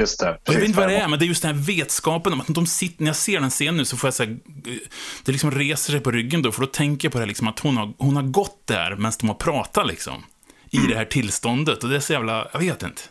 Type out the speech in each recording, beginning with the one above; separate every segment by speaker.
Speaker 1: Just det.
Speaker 2: Jag vet inte vad det är, men det är just den här vetskapen om att de sitter, när jag ser den scenen nu så får jag säga, det liksom reser sig på ryggen då, för då tänker jag på det liksom att hon har, hon har gått där medan de har pratat liksom. I det här tillståndet och det är så jävla, jag vet inte.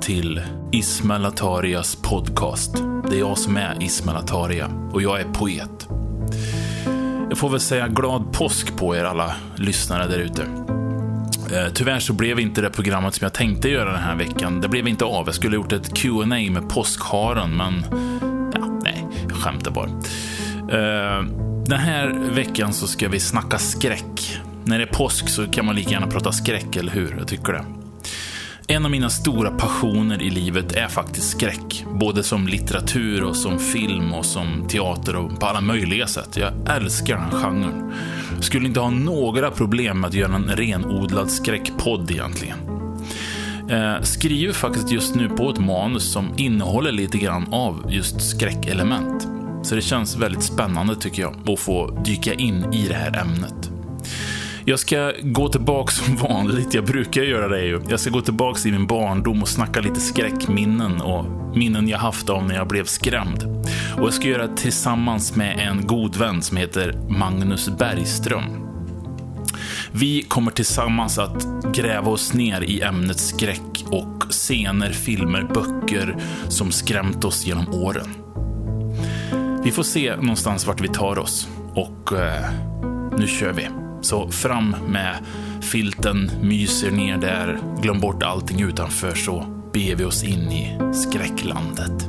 Speaker 2: Till Ismail Atarias podcast. Det är jag som är Ismail Ataria och jag är poet. Jag får väl säga glad påsk på er alla lyssnare där ute. Eh, tyvärr så blev inte det programmet som jag tänkte göra den här veckan. Det blev inte av. Jag skulle ha gjort ett Q&A med påskharen, men ja, nej, jag skämtar bara. Eh, den här veckan så ska vi snacka skräck. När det är påsk så kan man lika gärna prata skräck, eller hur? Jag tycker det. En av mina stora passioner i livet är faktiskt skräck. Både som litteratur och som film och som teater och på alla möjliga sätt. Jag älskar den genren. Skulle inte ha några problem med att göra en renodlad skräckpodd egentligen. Eh, skriver faktiskt just nu på ett manus som innehåller lite grann av just skräckelement. Så det känns väldigt spännande tycker jag att få dyka in i det här ämnet. Jag ska gå tillbaka som vanligt, jag brukar göra det ju. Jag ska gå tillbaka i min barndom och snacka lite skräckminnen och minnen jag haft av när jag blev skrämd. Och jag ska göra det tillsammans med en god vän som heter Magnus Bergström. Vi kommer tillsammans att gräva oss ner i ämnet skräck och scener, filmer, böcker som skrämt oss genom åren. Vi får se någonstans vart vi tar oss och eh, nu kör vi. Så fram med filten, myser ner där, glöm bort allting utanför så beger vi oss in i skräcklandet.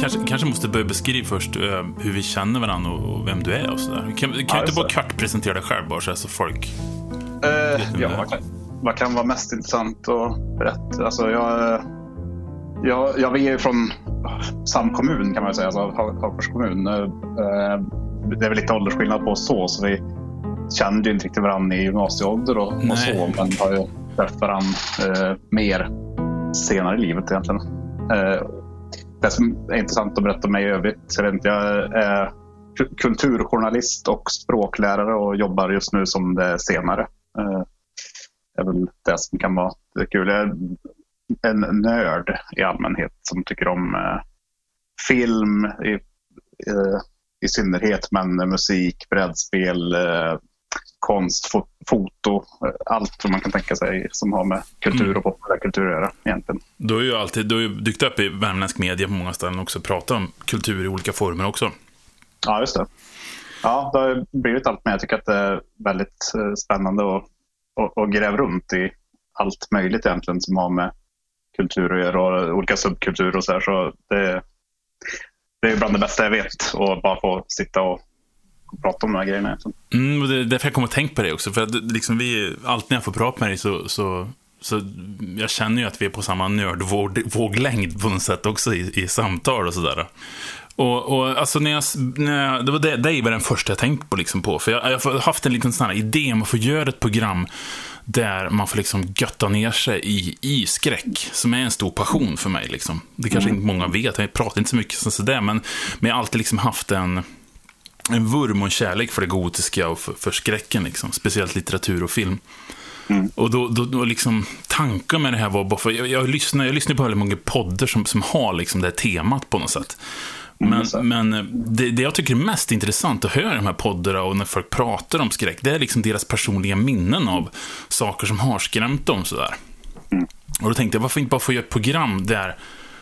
Speaker 2: Kanske, kanske måste börja beskriva först eh, hur vi känner varandra och, och vem du är och sådär. Kan, kan
Speaker 1: Ja,
Speaker 2: du inte bara kort presentera dig själv bara så, här, så folk... Du
Speaker 1: ja,
Speaker 2: det?
Speaker 1: Vad kan, vara mest intressant att berätta? Alltså, jag, jag, jag är ju från samma kommun kan man säga, alltså Ha- Hagfors kommun. Eh, Det är väl lite åldersskillnad på oss så, så vi kände ju inte riktigt varandra i gymnasieålder och, och så, men har ju träffat varandra eh, mer senare i livet egentligen. Eh, det som är intressant att berätta om mig i övrigt, jag vet inte, jag är ku- kulturjournalist och språklärare och jobbar just nu som det senare. Är väl det som kan vara kul. Jag är en nörd i allmänhet som tycker om eh, film i, eh, i synnerhet, men musik, brädspel, eh, konst, fo- foto, allt vad man kan tänka sig som har med kultur och populärkultur att göra egentligen.
Speaker 2: Du har ju alltid du har ju dykt upp i värmländsk media på många ställen också, pratat om kultur i olika former också.
Speaker 1: Ja, just det. Ja, det har blivit allt mer. Jag tycker att det är väldigt spännande att, och, och gräva runt i allt möjligt egentligen som har med kultur att göra och olika subkulturer och så här. Så det, det är bland det bästa jag vet att bara få sitta och, prata om de här grejerna.
Speaker 2: Mm, och det är därför jag kommer att tänka på det också. För att liksom vi, alltid när jag får prata med dig så, så, så jag känner ju att vi är på samma nördvåglängd på något sätt också i, i samtal och sådär. Och, och alltså när jag, när jag, det var det, det var den första jag tänkte på. Liksom på för jag, jag har haft en liten sån här idé om att få göra ett program där man får liksom götta ner sig i, i skräck, som är en stor passion för mig. Liksom. Det kanske inte många vet, jag pratar inte så mycket som sådär, men, men jag har alltid liksom haft en, en vurm och en kärlek för det gotiska och för, för skräcken, liksom. speciellt litteratur och film. Och då, då, då liksom, tanken med det här var bara för, jag, jag, lyssnar, jag lyssnar på väldigt många poddar som, som har liksom det här temat på något sätt. Men,
Speaker 1: så.
Speaker 2: men det, det jag tycker är mest intressant att höra i de här poddarna och när folk pratar om skräck, det är liksom deras personliga minnen av saker som har skrämt dem sådär. Och då tänkte jag, varför inte bara få göra ett program där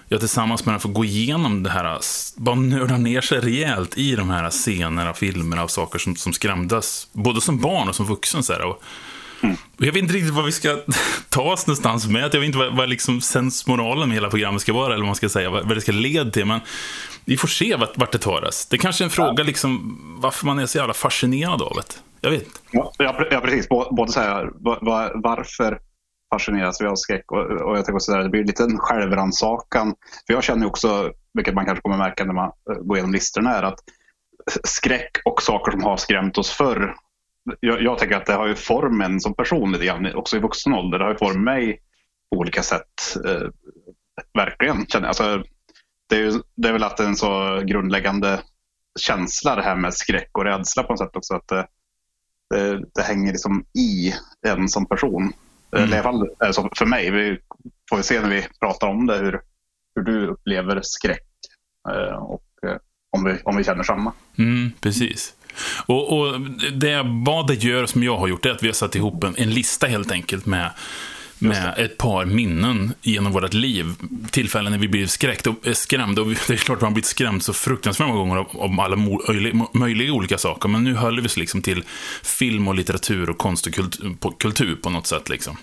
Speaker 2: jag tillsammans med dem får gå igenom det här, bara nörda ner sig rejält i de här scenerna, filmerna och saker som, som skrämdes, både som barn och som vuxen. Så här, och Mm. Jag vet inte riktigt vad vi ska ta oss någonstans med. Jag vet inte vad, vad liksom sensmoralen med hela programmet ska vara, eller vad man ska säga, vad, vad det ska leda till. Men vi får se vart, vart det tar oss. Det är kanske är en fråga ja. liksom, varför man är så jävla fascinerad av det. Jag vet inte.
Speaker 1: Ja, ja precis. Både så här, var, varför fascineras vi av skräck och, och jag tänker också där, det blir lite en självrannsakan. För jag känner också, vilket man kanske kommer märka när man eh, går igenom listorna, är att skräck och saker som har skrämt oss förr. Jag, jag tänker att det har ju formen som person lite grann, också i vuxen ålder. Det har ju format mig på olika sätt. Eh, verkligen. Alltså, det, är ju, det är väl att det är en så grundläggande känsla det här med skräck och rädsla på något sätt också. Att det, det, det hänger liksom i en som person. Mm. I alla fall för mig. Vi får se när vi pratar om det hur, hur du upplever skräck. Eh, och eh, om vi, om vi känner samma.
Speaker 2: Mm, precis. Och, och det, vad det gör som jag har gjort är att vi har satt ihop en, en lista helt enkelt med med ett par minnen genom vårt liv. Tillfällen när vi blir skräckt och, äh, skrämda. Och det är klart att man blivit skrämd så fruktansvärt många gånger av, alla möjliga, olika saker. Men nu höll vi oss liksom till film och litteratur och konst och kultur på, något sätt. Liksom.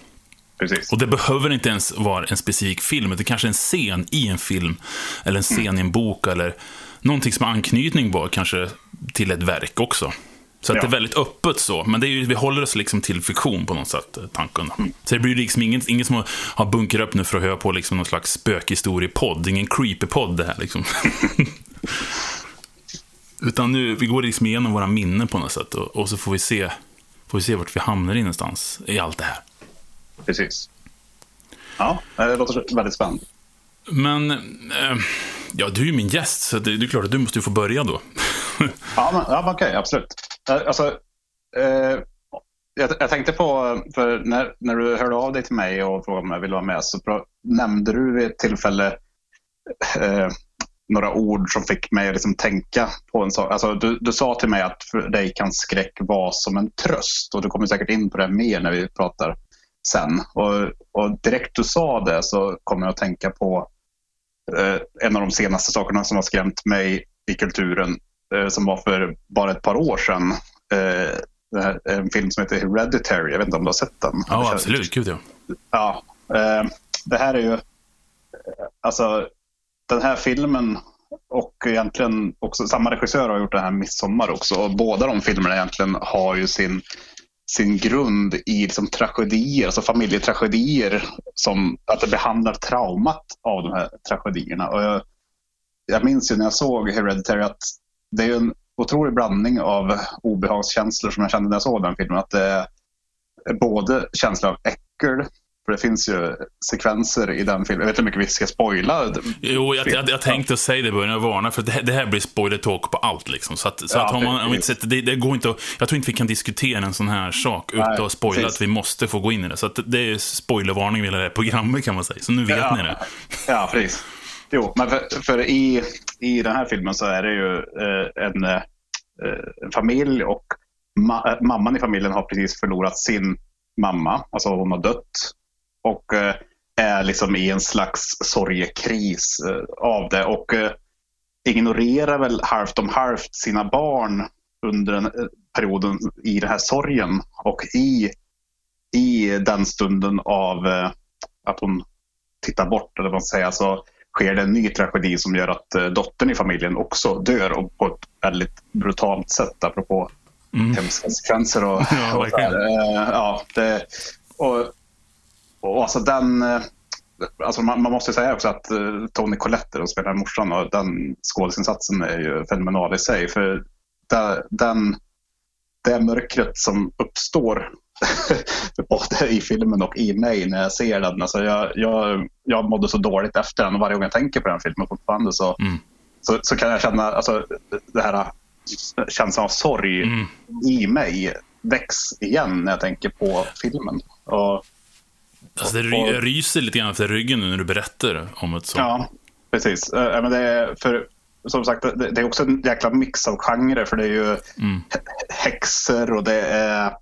Speaker 1: Precis.
Speaker 2: Och det behöver inte ens vara en specifik film. Det kanske en scen i en film. Eller en scen mm. i en bok. Eller någonting som har anknytning bara, kanske till ett verk också. Så att ja. det är väldigt öppet så. Men det är ju, vi håller oss liksom till fiktion på något sätt, tanken. Mm. Så det blir liksom ingen, ingen som har bunkrat upp nu för att höra på liksom någon slags spökhistoriepodd. Ingen creepy-podd det här liksom. Utan nu, vi går liksom igenom våra minnen på något sätt. Och, och, så får vi, se, får vi se vart vi hamnar i någonstans i allt det här.
Speaker 1: Precis. Ja, det låter väldigt spännande.
Speaker 2: Men, eh, ja, du är ju min gäst, så det, det är klart att du måste få börja då.
Speaker 1: ja, men, ja okej, okay, absolut. Eh, alltså, eh, jag, jag, tänkte på, för när, när du hörde av dig till mig och frågade om jag ville vara med så nämnde du vid ett tillfälle eh, några ord som fick mig att liksom tänka på en sak. Alltså, du, du sa till mig att för dig kan skräck vara som en tröst och du kommer säkert in på det mer när vi pratar sen. Och, och direkt du sa det så kom jag att tänka på en av de senaste sakerna som har skrämt mig i kulturen eh, som var för bara ett par år sedan. Eh, en film som heter Hereditary. Jag vet inte om du har sett den?
Speaker 2: Ja, absolut. Gud, ja.
Speaker 1: ja eh, det här är ju... Alltså, den här filmen och egentligen också samma regissör har gjort den här Midsommar också. Och båda de filmerna egentligen har ju sin, sin grund i liksom tragedier, alltså familjetragedier. Som, att det behandlar traumat av de här tragedierna. Och jag, jag minns ju när jag såg Hereditary att det är en otrolig blandning av obehagskänslor som jag kände när jag såg den filmen. Att det är både känsla av äckel, för det finns ju sekvenser i den filmen. Jag vet inte hur mycket vi ska spoila.
Speaker 2: Jo, jag, jag, jag tänkte säga det i början, jag varnar, för det här, det här blir spoiler talk på allt. Liksom. Så, att, så ja, att har man, om inte sett, det, det, går inte att, Jag tror inte vi kan diskutera en sån här sak utan att spoila att vi måste få gå in i det. Så att det är spoilervarning hela det här programmet kan man säga. Så nu vet
Speaker 1: ja,
Speaker 2: ni det.
Speaker 1: Ja, precis. Jo, men för, för, i, i den här filmen så är det ju eh, en, eh, en familj och ma mamman i familjen har precis förlorat sin mamma. Alltså hon har dött. Och eh, är liksom i en slags sorgekris eh, av det. Och eh, ignorerar väl halvt om halvt sina barn under den perioden i den här sorgen. Och i, i den stunden av att hon tittar bort, eller vad man säger, så sker det en ny tragedi som gör att dottern i familjen också dör och på ett väldigt brutalt sätt apropå mm. hemska sekvenser. Och, ja, och, ja, det, och, och alltså den... Eh, alltså man, man, måste säga också att uh, Tony Collette som spelar morsan och den skådisinsatsen är ju fenomenal i sig. För det, den, det mörkret som uppstår både i filmen och i mig när jag ser den. Alltså jag, jag, jag mådde så dåligt efter den och varje gång jag tänker på den filmen fortfarande så, mm. så, så, kan jag känna alltså, det här känslan av sorg mm. i mig väcks igen när jag tänker på filmen. Och,
Speaker 2: alltså det ry och, ryser lite grann efter ryggen nu när du berättar om ett sånt.
Speaker 1: Ja, precis. Äh, men det är, för, som sagt, det, det är också en jäkla mix av genrer för det är ju mm. häxor och det är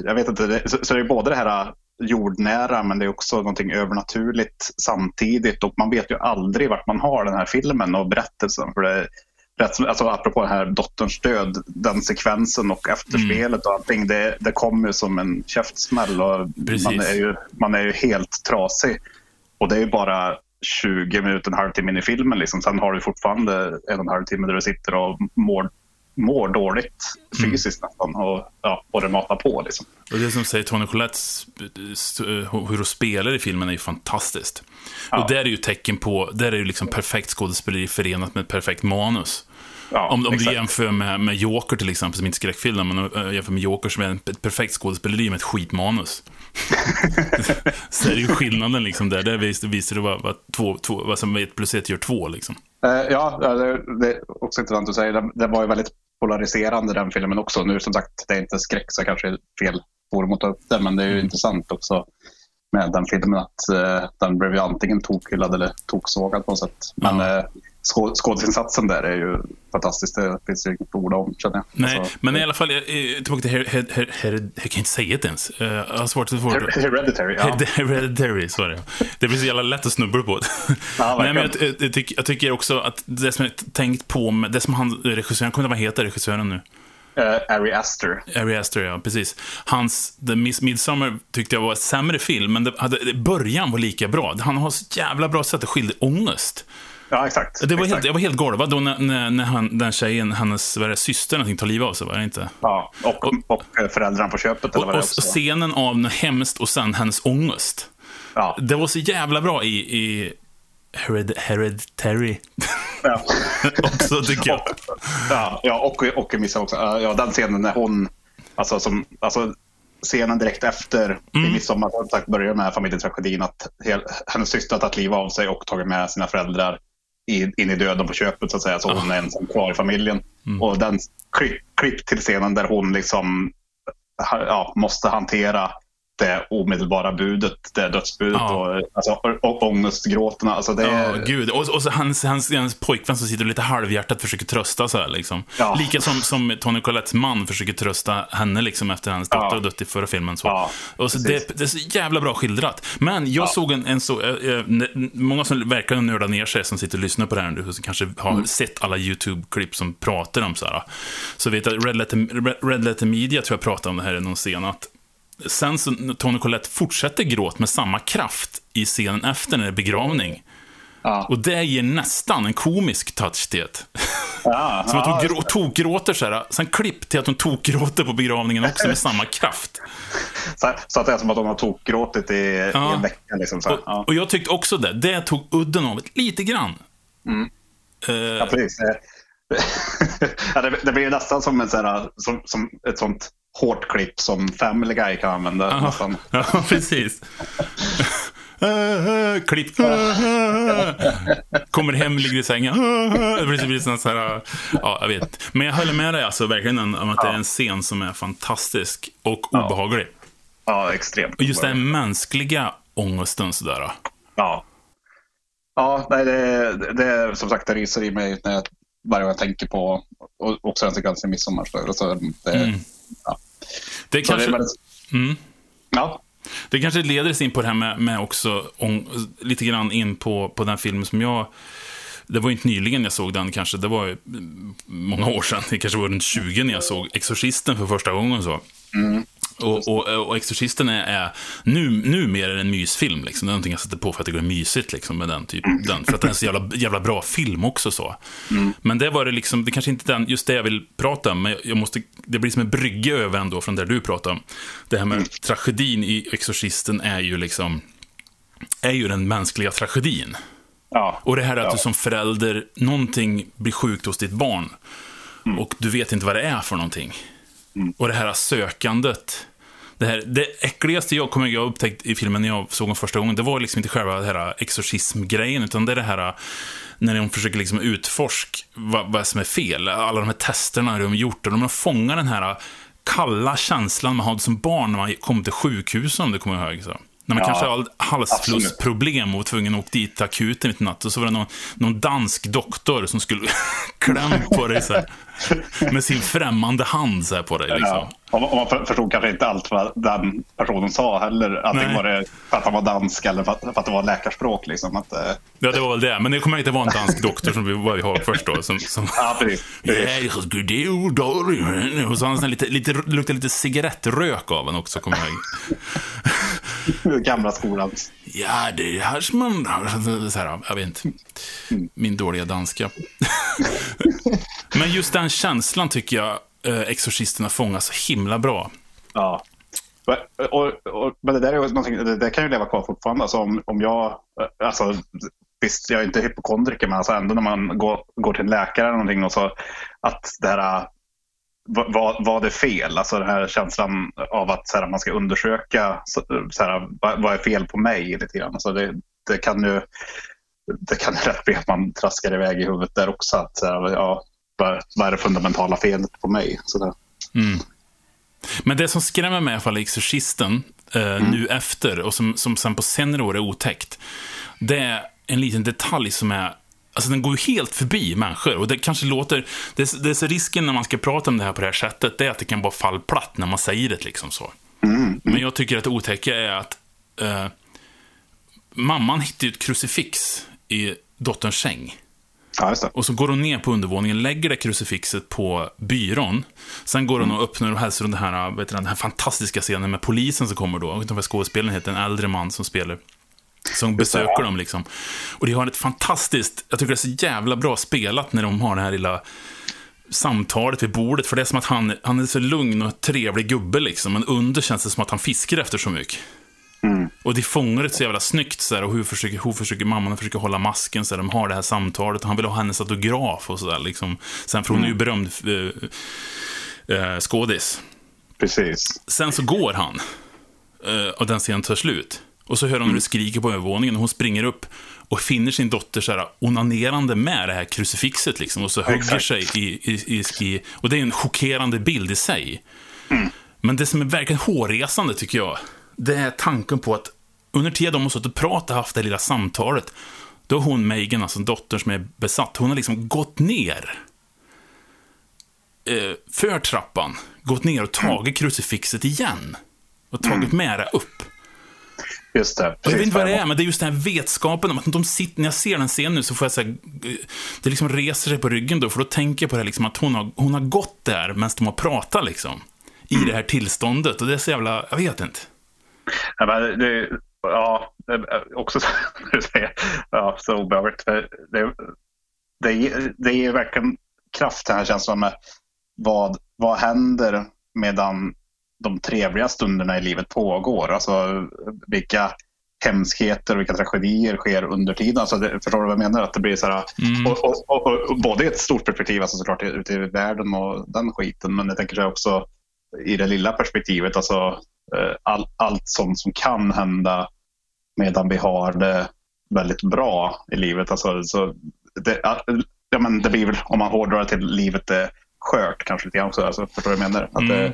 Speaker 1: jag vet inte, det, så, så det är både det här äh, jordnära men det är också någonting övernaturligt samtidigt och man vet ju aldrig vart man har den här filmen och berättelsen för det, rätt, alltså apropå den här dotterns död, den sekvensen och efterspelet
Speaker 2: Mm.
Speaker 1: och allting, det, det kommer ju som en käftsmäll och
Speaker 2: Precis.
Speaker 1: man är, ju, man är ju helt trasig. Och det är ju bara 20 minuter, en halvtimme in i filmen. Liksom. Sen har du fortfarande en och en halv timme där du sitter och mår, mår dåligt
Speaker 2: Mm.
Speaker 1: fysiskt nästan och, ja, det matar på. Liksom.
Speaker 2: Och det som säger Tony Collettes, eh, hur hon spelar i filmen är ju fantastiskt.
Speaker 1: Ja.
Speaker 2: Och där är ju tecken på, där är ju liksom perfekt skådespeleri förenat med perfekt manus.
Speaker 1: Ja,
Speaker 2: om om du jämför med, med Joker till exempel, som inte är skräckfilm, men äh, jämför med Joker som är ett perfekt skådespeleri med ett skitmanus. så är det ju skillnaden liksom där. Där vis- visar det vad, vad, två, två, vad som ett plus ett gör två liksom.
Speaker 1: Eh, ja, det, är också intressant att säga. Det var ju väldigt polariserande den filmen också. Nu som sagt, det är inte skräck så kanske är fel forum att ta upp det. Men det är ju
Speaker 2: Mm.
Speaker 1: intressant också med den filmen att eh, den blev ju antingen tokhyllad eller toksågad på något sätt. Men
Speaker 2: Ja.
Speaker 1: Eh, skå, skådisinsatsen där är ju fantastisk. Det finns ju inget ord om känner jag.
Speaker 2: Nej,
Speaker 1: Alltså,
Speaker 2: men i alla fall, jag, jag, tillbaka till her, her, her, her, jag kan inte säga det ens. Eh, Jag har svårt att få
Speaker 1: Her- Hereditary, ja.
Speaker 2: Hereditary, så det. Det blir så jävla lätt att snubbla på det.
Speaker 1: Ja,
Speaker 2: Nej, men jag, jag, tycker, jag tycker också att det som jag tänkt på med, det som han, regissören, jag kommer inte ihåg vad heter, regissören nu.
Speaker 1: Eh, Ari Aster.
Speaker 2: Ari Aster, ja, precis. Hans The Miss Midsummer tyckte jag var en sämre film, men det, hade, början var lika bra. Han har så jävla bra sätt att skildra ångest.
Speaker 1: Ja, exakt.
Speaker 2: Det var
Speaker 1: exakt.
Speaker 2: helt, jag var helt golvad då när, när, när han, den tjejen, hennes vad det, syster, någonting, tar livet av sig, var det inte?
Speaker 1: Ja, och, och eh, föräldrarna på köpet.
Speaker 2: Och,
Speaker 1: Eller vad det
Speaker 2: och
Speaker 1: också
Speaker 2: scenen av något hemskt och sen hennes ångest.
Speaker 1: Ja.
Speaker 2: Det var så jävla bra i, i Hered, Hereditary
Speaker 1: Ja.
Speaker 2: också, tycker jag.
Speaker 1: Ja, ja och, och missa också. Ja, den scenen när hon, alltså, som, alltså scenen direkt efter
Speaker 2: Mm.
Speaker 1: i midsommar som sagt, börjar med familjetragedin att hel, hennes syster har tagit livet av sig och tagit med sina föräldrar i, in i döden på köpet så att säga. Så hon är ensam kvar i familjen.
Speaker 2: Mm.
Speaker 1: Och den klipp, klipp till scenen där hon liksom ja, måste hantera det omedelbara budet, det dödsbudet
Speaker 2: Ja.
Speaker 1: och, alltså, och, ångestgråten. Alltså det,
Speaker 2: Ja, gud. Och, och så hans, hans, hans pojkvän som sitter och lite halvhjärtat försöker trösta så här, liksom.
Speaker 1: Ja.
Speaker 2: Lika som, som Tony Colettes man försöker trösta henne liksom, efter hennes dotter
Speaker 1: Ja.
Speaker 2: dött i förra filmen. Så.
Speaker 1: Ja,
Speaker 2: och så det, det är så jävla bra skildrat. Men jag såg en, en så... n- många som verkar nörda ner sig, som sitter och lyssnar på det här nu, som kanske har
Speaker 1: Mm.
Speaker 2: sett alla YouTube-klipp som pratar om så här. Så vet jag, Red Letter, Red Letter Media tror jag pratade om det här i någon scen, att Sen så Tony Collette fortsätter gråta med samma kraft i scenen efter när det är begravning.
Speaker 1: ja.
Speaker 2: Och det ger nästan en komisk touch till det.
Speaker 1: Ja,
Speaker 2: Som att hon grå- tokgråter så här. Sen klipp till att hon tokgråter på begravningen också med samma kraft.
Speaker 1: Så, så att det är som att de har tokgråtit i, i
Speaker 2: Ja.
Speaker 1: en vecka. Liksom.
Speaker 2: Och,
Speaker 1: Ja.
Speaker 2: och jag tyckte också det. Det tog udden av det lite grann. Eh,
Speaker 1: Ja, precis. ja, det, det blir nästan som, en, så här, som, som ett sånt hårt klipp som Family Guy kan använda.
Speaker 2: Ja,
Speaker 1: Nästan.
Speaker 2: ja, precis. Klipp. Kommer hem, ligger i sängen. Det blir, sån så här, ja, jag vet. Men jag håller med dig alltså, verkligen om att det är en scen som är fantastisk och obehaglig.
Speaker 1: Ja, extremt.
Speaker 2: Och just den mänskliga ångesten sådär.
Speaker 1: Ja. Ja, nej, det, det som sagt, det ryser i mig när jag, varje gång jag tänker på och också den sekvensen i midsommar. Så, så det,
Speaker 2: Mm.
Speaker 1: ja.
Speaker 2: Det
Speaker 1: Så det,
Speaker 2: kanske,
Speaker 1: men,
Speaker 2: mm,
Speaker 1: ja.
Speaker 2: det kanske leder oss in på det här med, med också, ång, lite grann in på, på den filmen som jag det var inte nyligen jag såg den kanske, det var många år sedan. Det kanske var runt 20 när jag såg Exorcisten för första gången. så. Och, och, och Exorcisten är, är nu, numera en mysfilm. Liksom. Det är någonting jag sätter på för att det går mysigt liksom, med den typen. Den, för att det är en så jävla, jävla bra film också. så. Men det var det liksom, det kanske inte den, just det jag vill prata om, men jag måste, det blir som en brygga över ändå från det du pratade om. Det här med tragedin i Exorcisten är ju liksom, är ju den mänskliga tragedin.
Speaker 1: Ja.
Speaker 2: Och det här att
Speaker 1: Ja.
Speaker 2: du som förälder, någonting blir sjukt hos ditt barn. Och du vet inte vad det är för någonting. Och det här sökandet. Det, här, det äckligaste jag kommer jag upptäckt i filmen när jag såg den första gången, det var liksom inte själva det här exorcismgrejen, utan det är det här när de försöker liksom utforska vad, vad som är fel. Alla de här testerna de har gjort, och de har fångat den här kalla känslan man hade som barn när man kom till sjukhuset, om du kommer ihåg. Så. När man
Speaker 1: Ja,
Speaker 2: kanske har halsflussproblem och var tvungen att åka dit till akuten mitt i natt. Och så var det någon, någon dansk doktor som skulle klämma på dig så här, med sin främmande hand så här på dig. Liksom.
Speaker 1: Ja. Och man för- förstod kanske inte allt vad den personen sa heller. Antingen var det för att han var dansk eller för att, för att det var läkarspråk. Liksom. Att, eh,
Speaker 2: Ja, det var väl det. Men det kommer inte vara en dansk doktor som vi var i Hagfors då. Som, som...
Speaker 1: ja, precis.
Speaker 2: är. Och så han här lite, lite, luktar lite cigarettrök av en också, kommer jag ihåg.
Speaker 1: Gamla skolan.
Speaker 2: Ja, det hörs man. Så här, jag vet inte. Min dåliga danska. Men just den känslan tycker jag eh, Exorcisterna fångar så himla bra.
Speaker 1: Ja. Och, och, och, men det där är någonting, det, det kan ju leva kvar fortfarande. Alltså om, om jag, eh, alltså, visst, jag är inte hypokondriker, men alltså ändå när man går, går till en läkare eller någonting och så att det här eh, vad- vad var det fel? Alltså den här känslan av att så här, man ska undersöka så, så här, vad, vad är fel på mig lite grann. Alltså det, det kan ju det kan ju rätt bli att man traskar iväg i huvudet där också. Att, så här, ja, vad, vad är det fundamentala felet på mig? Så där.
Speaker 2: Men det som skrämmer mig i alla fall i Exorcisten, eh, nu efter, och som, som sen på senare år är otäckt, det är en liten detalj som är Alltså den går ju helt förbi människor och det kanske låter... Det det är risken när man ska prata om det här på det här sättet, det är att det kan bara falla platt när man säger det liksom så. Men jag tycker att det otäcka är att eh, mamman hittar ju ett krucifix i dotterns säng.
Speaker 1: Ja.
Speaker 2: Och så går hon ner på undervåningen, lägger det krucifixet på byrån. Sen går hon och öppnar och hälsar den här, vet du, den här fantastiska scenen med polisen som kommer då. Jag vet inte vad skådespelaren heter, en äldre man som spelar. Som besöker dem liksom. Och det har ett fantastiskt, jag tycker det är så jävla bra spelat när de har det här lilla samtalet vid bordet. För det är som att han, han är så lugn och trevlig gubbe liksom. Men under känns det som att han fiskar efter så mycket. Och de fångar det så jävla snyggt så här, och hur försöker, hur försöker mamman försöker hålla masken så här, de har det här samtalet och han vill ha hennes autograf och sådär liksom. Sen för hon är ju berömd eh, eh, skådis.
Speaker 1: Precis.
Speaker 2: Sen så går han eh, och den scenen tar slut. Och så hör hon hur det skriker på övervåningen och hon springer upp och finner sin dotter så här onanerande med det här krucifixet liksom och så hugger
Speaker 1: Exakt.
Speaker 2: sig i, i, i, i... Och det är en chockerande bild i sig. Men det som är verkligen hårresande tycker jag, det är tanken på att under tiden de har suttit och pratat och haft det lilla samtalet, då har hon, Megan, alltså dottern som är besatt, hon har liksom gått ner eh, för trappan, gått ner och tagit krucifixet igen. Och tagit med det upp.
Speaker 1: Just det.
Speaker 2: Jag vet inte vad det är, men det är just den här vetskapen om att de sitter, när jag ser den scenen nu så får jag säga, det liksom reser sig på ryggen då, för då tänker jag på det liksom att hon har, hon har gått där medan de har pratat liksom. I det här tillståndet och det är så jävla, jag vet inte.
Speaker 1: Ja, men det, ja, också när du säger, ja, så obehagligt. För Det, det, det ger verkligen kraft den här känslan med vad, vad händer medan de trevliga stunderna i livet pågår. Alltså vilka hemskheter och vilka tragedier sker under tiden. Alltså det, förstår du vad jag menar? Att det blir så här, och, och, och, och, både i ett stort perspektiv, alltså såklart ute i världen och den skiten, men jag tänker så också i det lilla perspektivet, alltså Eh, all, allt som, som kan hända medan vi har det väldigt bra i livet. Alltså, så det, ja, men det blir väl, om man hårdrar det till livet är skört kanske lite grann också. Alltså, förstår du vad jag menar? Att det, mm.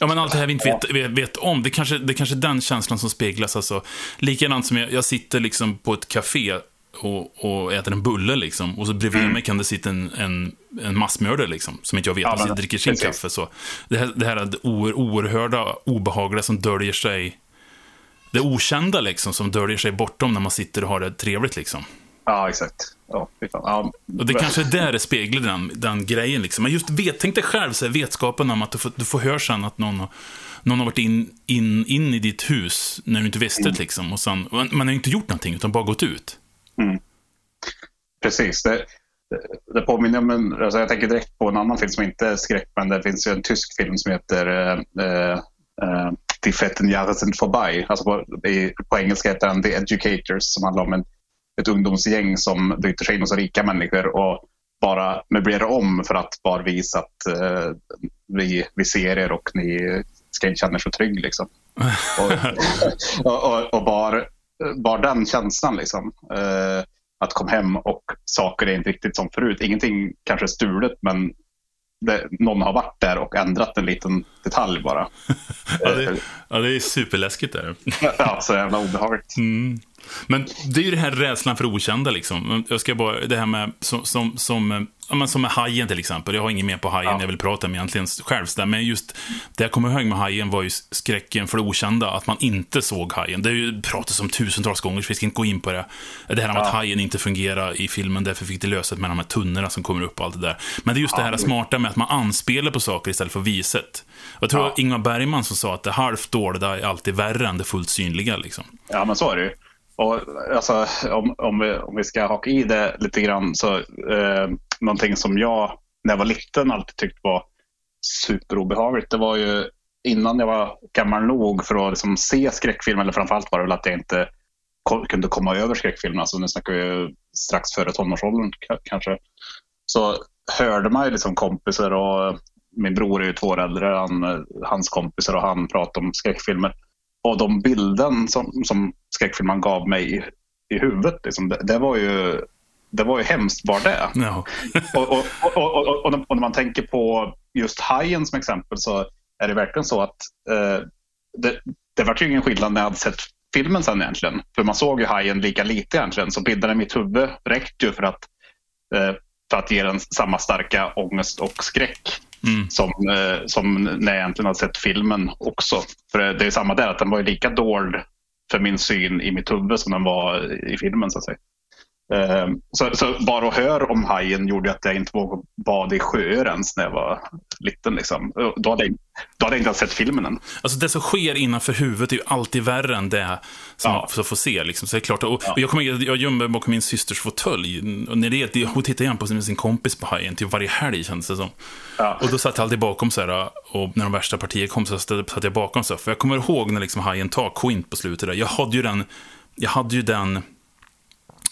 Speaker 2: Ja, men allt det här vi inte vet, vet, vet om, det kanske, det kanske är den känslan som speglas. Alltså, likadant som jag, jag sitter liksom på ett café och, och äter en bulle, liksom, och så bredvid mig kan det sitta en, en, en massmördare, liksom, som inte jag vet,
Speaker 1: Ja, men-
Speaker 2: dricker sin
Speaker 1: precis.
Speaker 2: kaffe. Så. Det här, det här är oerhörda, obehagliga som döljer sig, det okända liksom, som döljer sig bortom när man sitter och har det trevligt. Liksom.
Speaker 1: ja, exakt. Ja, ja,
Speaker 2: Och det kanske är där det speglar den, den grejen. Liksom. Men just vet, tänk dig själv så här, vetskapen om att du får, du får höra sen att någon, har- någon har varit in, in, in i ditt hus när du inte visste det. Liksom, och sen, man har ju inte gjort någonting, utan bara gått ut.
Speaker 1: Precis. Det, det, påminner om en, alltså jag tänker direkt på en annan film som inte är skräck, men det finns ju en tysk film som heter eh, eh, Die fetten Jahre sind vorbei. Alltså på, i, på engelska heter den The Educators som handlar om en, ett ungdomsgäng som byter sig in hos rika människor och bara möblerar om för att bara visa att eh, vi, vi ser er och ni ska inte känna er så trygg. Liksom. och, och, och, och bara, bara den känslan. Liksom, eh, att komma hem och saker är inte riktigt som förut. Ingenting kanske är stulet men det, någon har varit där och ändrat en liten detalj bara.
Speaker 2: ja, det, ja, det är superläskigt. Där.
Speaker 1: ja, så jävla obehagligt.
Speaker 2: Mm. Men det är ju det här rädslan för okända liksom. Jag ska bara, det här med, som, som, som, ja, men som med Hajen till exempel. Jag har inget mer på Hajen ja. jag vill prata om egentligen själv. Men just det jag kommer ihåg med Hajen var ju skräcken för det okända. Att man inte såg Hajen. Det har ju pratats om tusentals gånger, så vi ska inte gå in på det. Det här med ja. att Hajen inte fungerar i filmen, därför fick det lösas med de här tunnorna som kommer upp och allt det där. Men det är just det här smarta med att man anspelar på saker istället för viset. Jag tror ja. Ingmar Bergman som sa att det halvt dåliga är alltid värre än det fullt synliga. Liksom.
Speaker 1: Ja, men så är det ju. Och, alltså, om, om, vi, om vi ska haka i det lite grann så eh, någonting som jag när jag var liten alltid tyckte var superobehagligt. Det var ju innan jag var gammal nog för att liksom se skräckfilm, eller framförallt var det väl att jag inte kunde komma över skräckfilmerna. Alltså nu snackar vi strax före tonårsåldern kanske. Så hörde man ju liksom kompisar och min bror är ju två år äldre, han, hans kompisar och han pratade om skräckfilmer och de bilden som, som skräckfilmen gav mig i, i huvudet, liksom, det, det, var ju, det var ju hemskt bara det. No. och, och, och, och, när man tänker på just Hajen som exempel så är det verkligen så att eh, det, det var ju ingen skillnad när jag hade sett filmen sen egentligen. För man såg ju Hajen lika lite egentligen, så bilderna i mitt huvud räckte ju för att, eh, för att ge den samma starka ångest och skräck Mm. Som, eh, som när jag egentligen har sett filmen också. För det är samma där, att den var lika dold för min syn i mitt huvud som den var i filmen så att säga. Ehm, så, så, bara att höra om hajen gjorde att jag inte vågade bada i sjöar ens när jag var liten. Liksom. Då, hade jag, då hade jag inte sett filmen än.
Speaker 2: Alltså det som sker innanför huvudet är ju alltid värre än det som ja. man får se. Liksom. Så det är klart, och, ja. och jag, kommer, jag gömde bakom min systers fåtölj. När det, hon tittade igen på sin, sin kompis på hajen typ varje helg kändes det som. Ja. Och då satt jag alltid bakom så här, och när de värsta partierna kom så satt jag bakom så här. För jag kommer ihåg när liksom hajen tar quint på slutet där. Jag hade ju den, jag hade ju den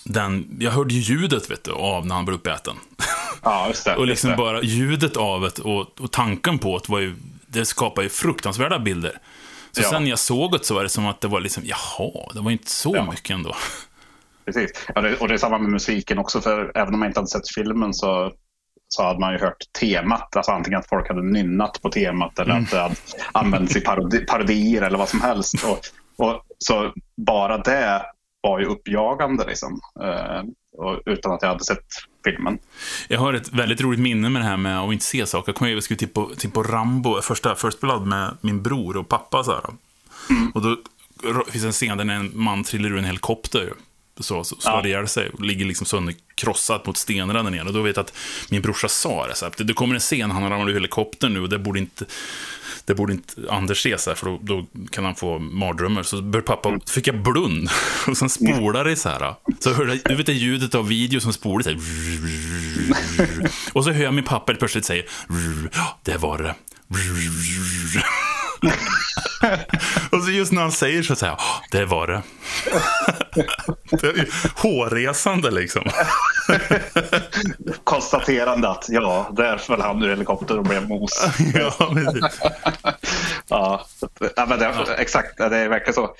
Speaker 2: den, jag hörde ju ljudet vet du, av när han blev uppäten.
Speaker 1: Ja, just det.
Speaker 2: och liksom det. bara ljudet av det och, och tanken på det var ju, det skapar ju fruktansvärda bilder. Så ja. sen när jag såg det så var det som att det var liksom, jaha, det var inte så ja. mycket ändå.
Speaker 1: Precis, ja, det, och det är samma med musiken också, för även om man inte hade sett filmen så, så hade man ju hört temat. Alltså antingen att folk hade nynnat på temat eller mm. att det hade använts i parodi, parodier eller vad som helst. Och, och, så bara det var ju uppjagande liksom. Eh, utan att jag hade sett filmen.
Speaker 2: Jag har ett väldigt roligt minne med det här med att inte se saker. Jag kommer ihåg att jag skulle titta på, titta på Rambo, första First Blood med min bror och pappa. Så mm. Och då finns en scen där en man trillar ur en helikopter. Så, så slår ja. ihjäl sig och ligger liksom sönderkrossat mot stenarna där nere. Och då vet jag att min brorsa sa det, så här, det kommer en scen, han ramlar ur helikoptern nu och det borde inte det borde inte Anders se, så här, för då, då, kan han få mardrömmar. Så bör pappa, mm. fick jag blund. Och sen spolar det så här. Så hör jag, du vet det ljudet av video som spolar så här. Och så hör jag min pappa plötsligt säga, det var det. och så just när han säger så säger jag, det var det. det är hårresande liksom.
Speaker 1: Konstaterande att ja, där föll han ur helikoptern och blev mos. ja, ja, men det, exakt, det verkligen så.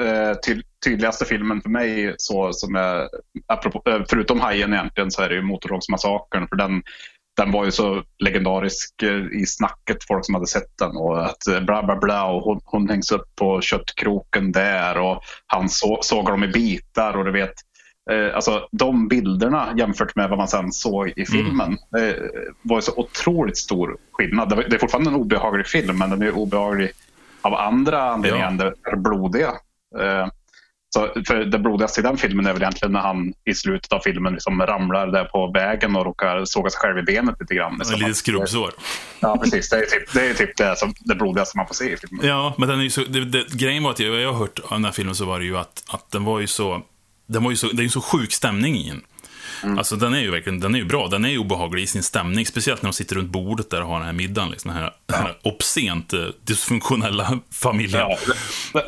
Speaker 1: Eh, ty, tydligaste filmen för mig, så, som är, apropå, eh, förutom Hajen egentligen, så är det ju Motorsågsmassakern. För den, den var ju så legendarisk eh, i snacket, folk som hade sett den. Och att eh, bla bla bla och hon, hon hängs upp på köttkroken där och han så, sågar dem i bitar och du vet. Eh, alltså de bilderna jämfört med vad man sen såg i filmen mm. var ju så otroligt stor skillnad. Det, är fortfarande en obehaglig film men den är obehaglig av andra anledningar än det blodiga. Så, för det blodigaste i den filmen är väl egentligen när han i slutet av filmen liksom ramlar där på vägen och råkar såga sig själv i benet lite grann.
Speaker 2: Liksom. Lite skrubbsår.
Speaker 1: Ja, precis. Det är typ det, är typ det, som, det blodigaste man får se i filmen.
Speaker 2: Ja, men den är så, det, det, grejen var att jag, jag har hört av den här filmen så var det ju att, att den var ju så, den var ju så, det är ju så sjuk stämning i den. Mm. Alltså den är ju verkligen, den är ju bra. Den är ju obehaglig i sin stämning. Speciellt när de sitter runt bordet där och har den här middagen. Liksom, den här, ja. här obscent eh, dysfunktionella familjen. Ja,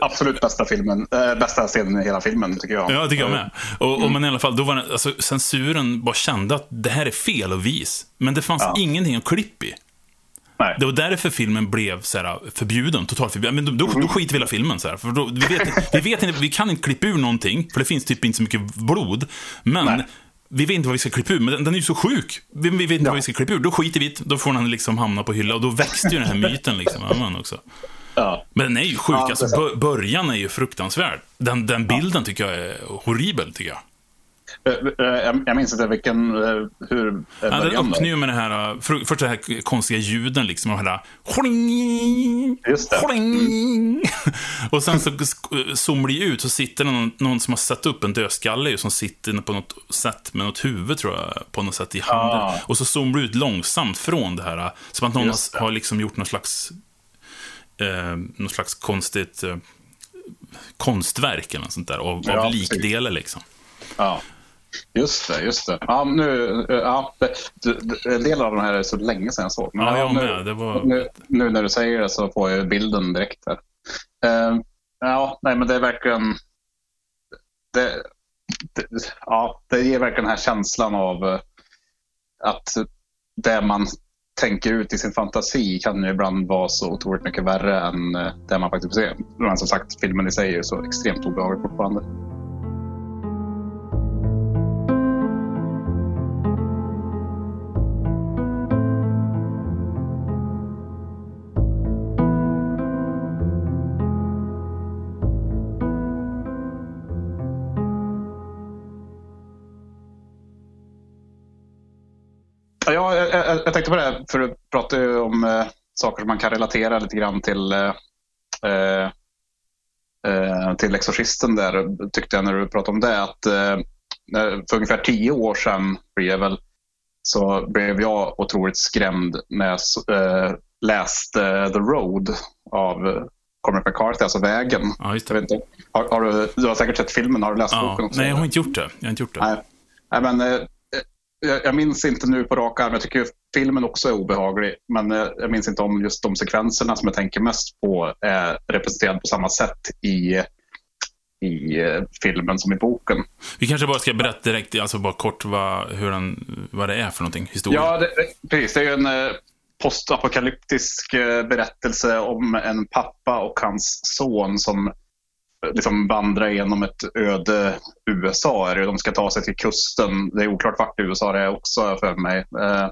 Speaker 1: absolut bästa filmen. Äh, bästa scenen i hela filmen, tycker jag.
Speaker 2: Ja, det tycker jag med. Och, och mm. men i alla fall, då var den, alltså, censuren bara kände att det här är fel och vis. Men det fanns ja. ingenting att klippa i. Nej. Det var därför filmen blev så här, förbjuden, totalt förbjuden. Men då, då, då skiter vi hela filmen. Så här, för då, vi, vet, vi, vet, vi kan inte klippa ur någonting, för det finns typ inte så mycket blod. Men Nej vi vet inte vad vi ska klippa ur, men den, den är ju så sjuk. Vi, vi vet inte
Speaker 1: Ja.
Speaker 2: vad vi ska klippa ur. Då skiter vi i. Då får den liksom hamna på hylla och då växte ju den här myten liksom. Också.
Speaker 1: Ja.
Speaker 2: Men den är ju sjuk.
Speaker 1: Ja,
Speaker 2: alltså, början är ju fruktansvärd. Den, den bilden tycker jag är horribel, tycker jag.
Speaker 1: Eh, eh, Jag, minns inte vilken, eh, hur
Speaker 2: Ja, den öppnar ju med det här, för, först det här konstiga ljuden liksom, och hela
Speaker 1: Just det.
Speaker 2: schling. Och sen så zoomar det ut, så sitter det någon, någon som har satt upp en dödskalle som sitter på något sätt med något huvud, tror jag, på något sätt i handen.
Speaker 1: Ah.
Speaker 2: Och så zoomar det ut långsamt från det här, som att någon har, har liksom gjort någon slags, eh, någon slags konstigt eh, konstverk eller något sånt där, av,
Speaker 1: Ja,
Speaker 2: av likdelar liksom.
Speaker 1: Ja. Just det, just det. Ja, nu, eh, ja, en del av de här är så länge sedan jag såg. Men
Speaker 2: Ja, jag
Speaker 1: nu,
Speaker 2: med. Var...
Speaker 1: nu, nu när du säger det så får jag bilden direkt här. Eh, ja, nej men det är verkligen... Det, det, ja, det ger verkligen den här känslan av eh, att det man tänker ut i sin fantasi kan ju ibland vara så otroligt mycket värre än det man faktiskt får se. Men som sagt, filmen i sig är ju så extremt obehaglig fortfarande. Ja, jag, jag, jag tänkte på det, för du pratade ju om eh, saker som man kan relatera lite grann till eh, eh, eh, till Exorcisten där, tyckte jag när du pratade om det. Att, eh, för ungefär tio år sedan det väl, så blev jag otroligt skrämd när jag eh, läste The Road av Cormac McCarthy, alltså Vägen.
Speaker 2: Ja, just
Speaker 1: inte, har, har du, du har säkert sett filmen, har du läst
Speaker 2: Ja,
Speaker 1: boken också?
Speaker 2: nej, jag har inte gjort det. Jag har inte gjort det.
Speaker 1: Nej, nej men jag, jag minns inte nu på rak arm. Jag tycker filmen också är obehaglig. Men eh, jag minns inte om just de sekvenserna som jag tänker mest på är representerade på samma sätt i, i eh, filmen som i boken.
Speaker 2: Vi kanske bara ska berätta direkt, alltså bara kort vad, hur den, vad det är för någonting, historia.
Speaker 1: Ja, det, precis. Det är ju en eh, postapokalyptisk berättelse om en pappa och hans son som liksom vandra genom ett öde USA. Är det. De ska ta sig till kusten. Det är oklart vart i USA det är också för mig. Eh,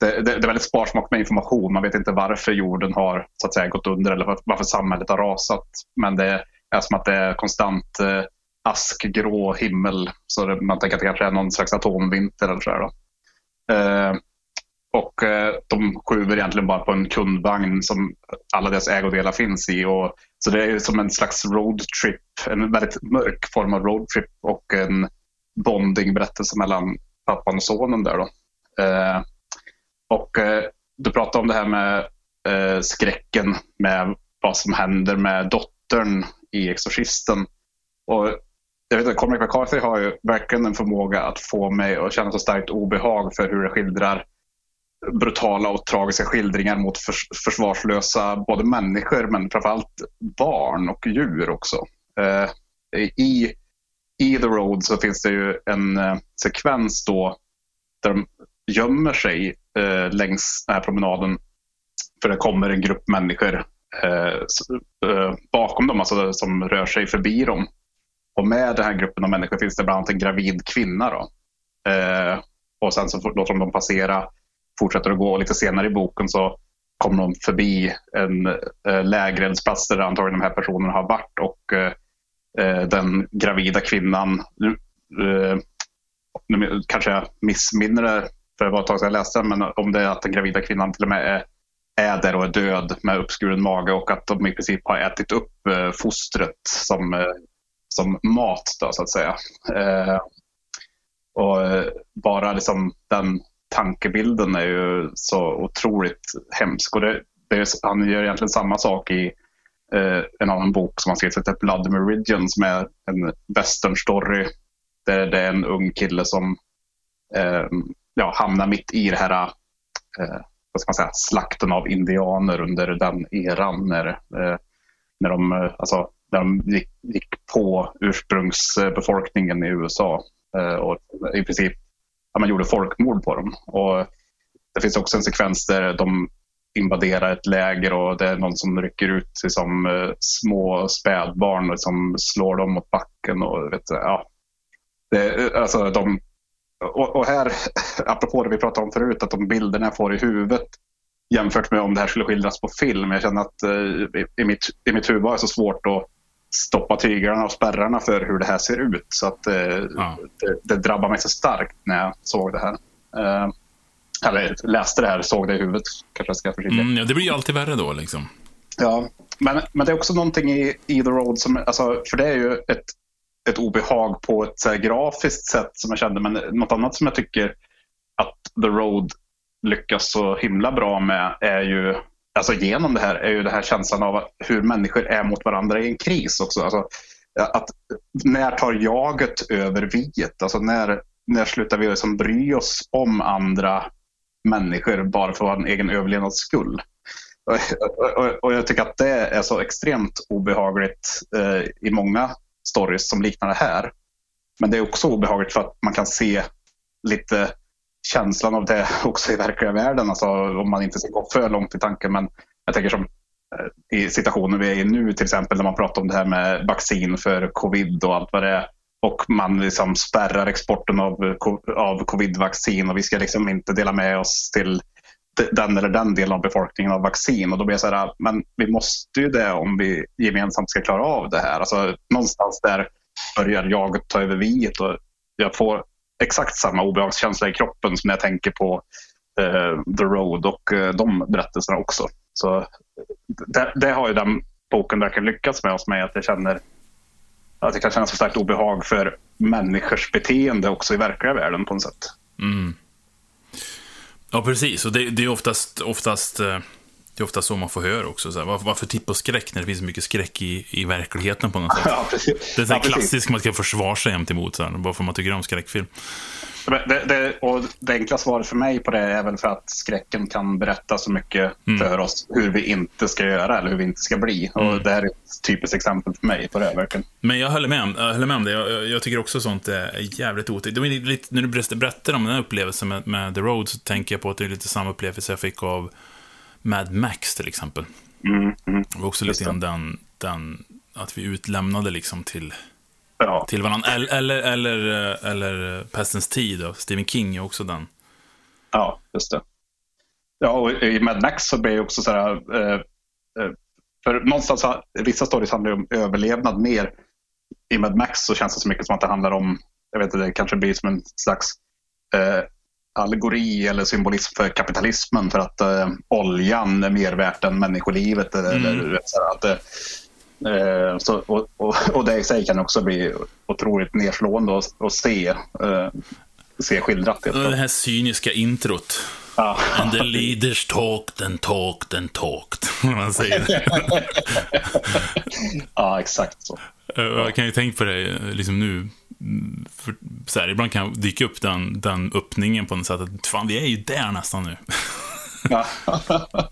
Speaker 1: det, det, det är väldigt sparsmak med information. Man vet inte varför jorden har så att säga, gått under eller varför samhället har rasat. Men det är som att det är konstant eh, askgrå himmel. Så det, man tänker att det kanske är någon slags atomvinter eller så här då. Eh, och eh, de skjuter egentligen bara på en kundvagn som alla deras ägodelar finns i. Och, så det är ju som en slags roadtrip, en väldigt mörk form av roadtrip och en bondingberättelse mellan pappan och sonen där då. Eh, och eh, du pratade om det här med eh, skräcken med vad som händer med dottern i Exorcisten. Och jag vet att Cormac McCarthy har ju verkligen en förmåga att få mig att känna så starkt obehag för hur det skildrar brutala och tragiska skildringar mot förs försvarslösa både människor men framförallt barn och djur också. Eh, i, I The Road så finns det ju en eh, sekvens då där de gömmer sig eh, längs den här promenaden för det kommer en grupp människor eh, eh, bakom dem, alltså som rör sig förbi dem. Och med den här gruppen av människor finns det bland annat en gravid kvinna. Då. Eh, och sen så låter de dem passera, fortsätter att gå och lite senare i boken så kommer de förbi en eh, lägereldsplats där antagligen de här personerna har varit och eh, eh den gravida kvinnan, eh, nu kanske jag missminner det för det var ett tag sedan jag läste den, men om det är att den gravida kvinnan till och med är, är där och är död med uppskuren mage och att de i princip har ätit upp eh, fostret som, eh, som mat då, så att säga. Eh, och eh, bara liksom den tankebilden är ju så otroligt hemsk. Och det, det är, han gör egentligen samma sak i eh, en annan bok som han skrivit som heter Blood Meridian som är en western story där det är en ung kille som eh, ja, hamnar mitt i det här eh, vad ska man säga, slakten av indianer under den eran när, eh, när, de, eh, alltså, när de gick, gick på ursprungsbefolkningen i USA eh, och i princip där man gjorde folkmord på dem. Och det finns också en sekvens där de invaderar ett läger och det är någon som rycker ut liksom, eh, små spädbarn och liksom, slår dem mot backen. Och, vet, ja, det, eh, alltså, de och, och, här, apropå det vi pratade om förut, att de bilderna jag får i huvudet jämfört med om det här skulle skildras på film. Jag känner att eh, i, i, mitt, i mitt huvud var det så svårt att stoppa tyglarna och spärrarna för hur det här ser ut. Så att uh, ja. det, det drabbar mig så starkt när jag såg det här. Uh, eller läste det här, såg det i huvudet. Kanske jag ska.
Speaker 2: Mm, ja, det blir ju alltid värre då liksom.
Speaker 1: Ja, men, men det är också någonting i, i The Road som, alltså, för det är ju ett, ett obehag på ett här, grafiskt sätt som jag kände, men något annat som jag tycker att The Road lyckas så himla bra med är ju, alltså genom det här, är ju den här känslan av hur människor är mot varandra i en kris också. Alltså, att när tar jaget över viet? Alltså när, när slutar vi liksom bry oss om andra människor bara för vår egen överlevnads skull? Och, jag tycker att det är så extremt obehagligt eh, i många stories som liknar det här. Men det är också obehagligt för att man kan se lite känslan av det också i verkliga världen. Alltså, om man inte ska gå för långt i tanken. Men jag tänker som eh, i situationen vi är i nu till exempel när man pratar om det här med vaccin för covid och allt vad det är. Och man liksom spärrar exporten av, av covid-vaccin och vi ska liksom inte dela med oss till den eller den delen av befolkningen av vaccin. Och då blir jag så här, ah, men vi måste ju det om vi gemensamt ska klara av det här. Alltså, någonstans där börjar jag ta över viet och jag får exakt samma obehagskänsla i kroppen som när jag tänker på eh, The Road och eh, de berättelserna också. Så det, det, har ju den boken verkligen lyckats med hos mig, att jag känner att jag kan känna så starkt obehag för människors beteende också i verkliga världen på något sätt.
Speaker 2: Mm. Ja, precis. Och det, det är oftast, oftast, eh, det är oftast så man får höra också. Så här, varför, varför tippa skräck när det finns så mycket skräck i, i verkligheten på något sätt?
Speaker 1: Ja, precis.
Speaker 2: Det är så
Speaker 1: ja,
Speaker 2: klassiskt man ska försvara sig emot, så här, bara för att man tycker om skräckfilm.
Speaker 1: Det, det, och det enkla svaret för mig på det är väl för att skräcken kan berätta så mycket mm. för oss hur vi inte ska göra eller hur vi inte ska bli. Mm. Och det här är ett typiskt exempel för mig på det. Verkligen.
Speaker 2: Men jag håller med om, jag håller med om det. Jag, jag tycker också sånt är jävligt otäckt. När du berättar om den här upplevelsen med, med, The Road så tänker jag på att det är lite samma upplevelse jag fick av Mad Max till exempel.
Speaker 1: Mm. Mm.
Speaker 2: Det var också lite grann den, den, att vi utlämnade liksom till ja. till varandra. Eller, eller, eller, eh, eller Pestens tid, då. Stephen King är också den.
Speaker 1: Ja, just det. Ja, och i Mad Max så blir det också så här... Eh, eh, för någonstans, vissa stories handlar om överlevnad mer. I Mad Max så känns det så mycket som att det handlar om, jag vet inte, det kanske blir som en slags eh, allegori eller symbolism för kapitalismen för att eh, oljan är mer värt än människolivet. Mm. Eller, så att, Eh, så, och, och, och, det i sig kan också bli otroligt nedslående att, se, eh, se skildrat.
Speaker 2: Det här cyniska introt.
Speaker 1: Ja.
Speaker 2: And the leaders talked and talked and talked. Man säger
Speaker 1: ja, exakt så.
Speaker 2: Eh, jag kan ju tänka på det liksom nu. För, så här, ibland kan dyka upp den, den öppningen på något sätt. Att, fan, vi är ju där nästan nu.
Speaker 1: Ja.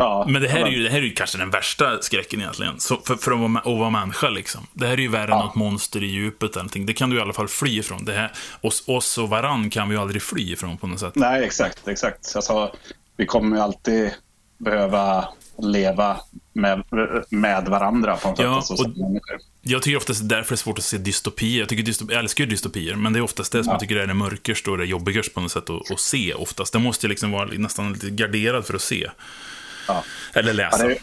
Speaker 2: Ja, men det här, är ju, det här är ju kanske den värsta skräcken egentligen. Så för, för att, vara, att vara människa liksom. Det här är ju värre ja. än något monster i djupet eller någonting. Det kan du i alla fall fly ifrån. Det här, oss, oss och varann kan vi ju aldrig fly ifrån på något sätt.
Speaker 1: Nej, exakt. exakt. Alltså, vi kommer ju alltid behöva leva med, med varandra på något
Speaker 2: ja,
Speaker 1: sätt. Alltså,
Speaker 2: jag tycker oftast därför är det svårt att se dystopier. Jag, tycker dystopi, jag älskar ju dystopier, men det är oftast det som ja. jag tycker är det mörkersta och det jobbigaste på något sätt att, att se oftast. Det måste jag liksom vara nästan lite garderad för att se.
Speaker 1: Ja.
Speaker 2: Eller läsa. Ja,
Speaker 1: är,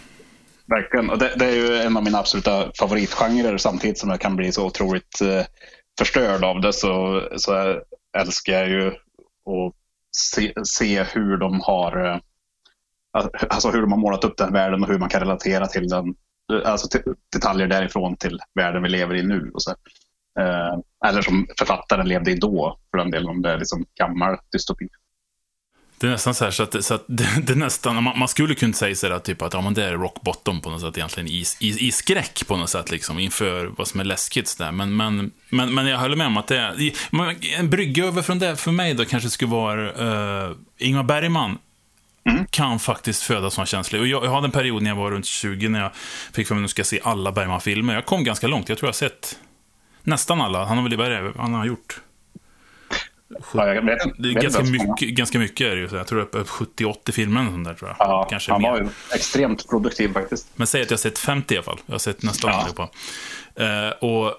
Speaker 1: verkligen. Och det, det, är ju en av mina absoluta favoritgenrer samtidigt som jag kan bli så otroligt eh, förstörd av det så, så älskar jag ju att se, se hur de har eh, Alltså, alltså hur de har målat upp den världen och hur man kan relatera till den. Alltså detaljer därifrån till världen vi lever i nu. Och så. Eh, eller som författaren levde i då, för den delen, om det är liksom gammal dystopi.
Speaker 2: Det är nästan så här så att, så att det, det nästan, man, man, skulle kunna säga så typ att ja, men det är rock bottom på något sätt egentligen i, i, i skräck på något sätt liksom inför vad som är läskigt där. Men, men, men, men jag håller med om att det är, en brygga över från det för mig då kanske skulle vara uh, Ingmar Bergman Mm. kan faktiskt föda sådana känslor. Och jag, jag hade en period när jag var runt 20 när jag fick för mig att nu ska se alla Bergman-filmer. Jag kom ganska långt. Jag tror jag har sett nästan alla. Han har väl, vad är han har gjort?
Speaker 1: Ja, jag vet,
Speaker 2: det är ganska, mycket, ganska mycket är det ju. Jag tror det är 70-80 filmer eller där tror
Speaker 1: jag. Ja, Kanske han mer. var ju extremt produktiv faktiskt.
Speaker 2: Men säg att jag har sett 50 i alla fall. Jag har sett nästan ja. allihopa. Eh, och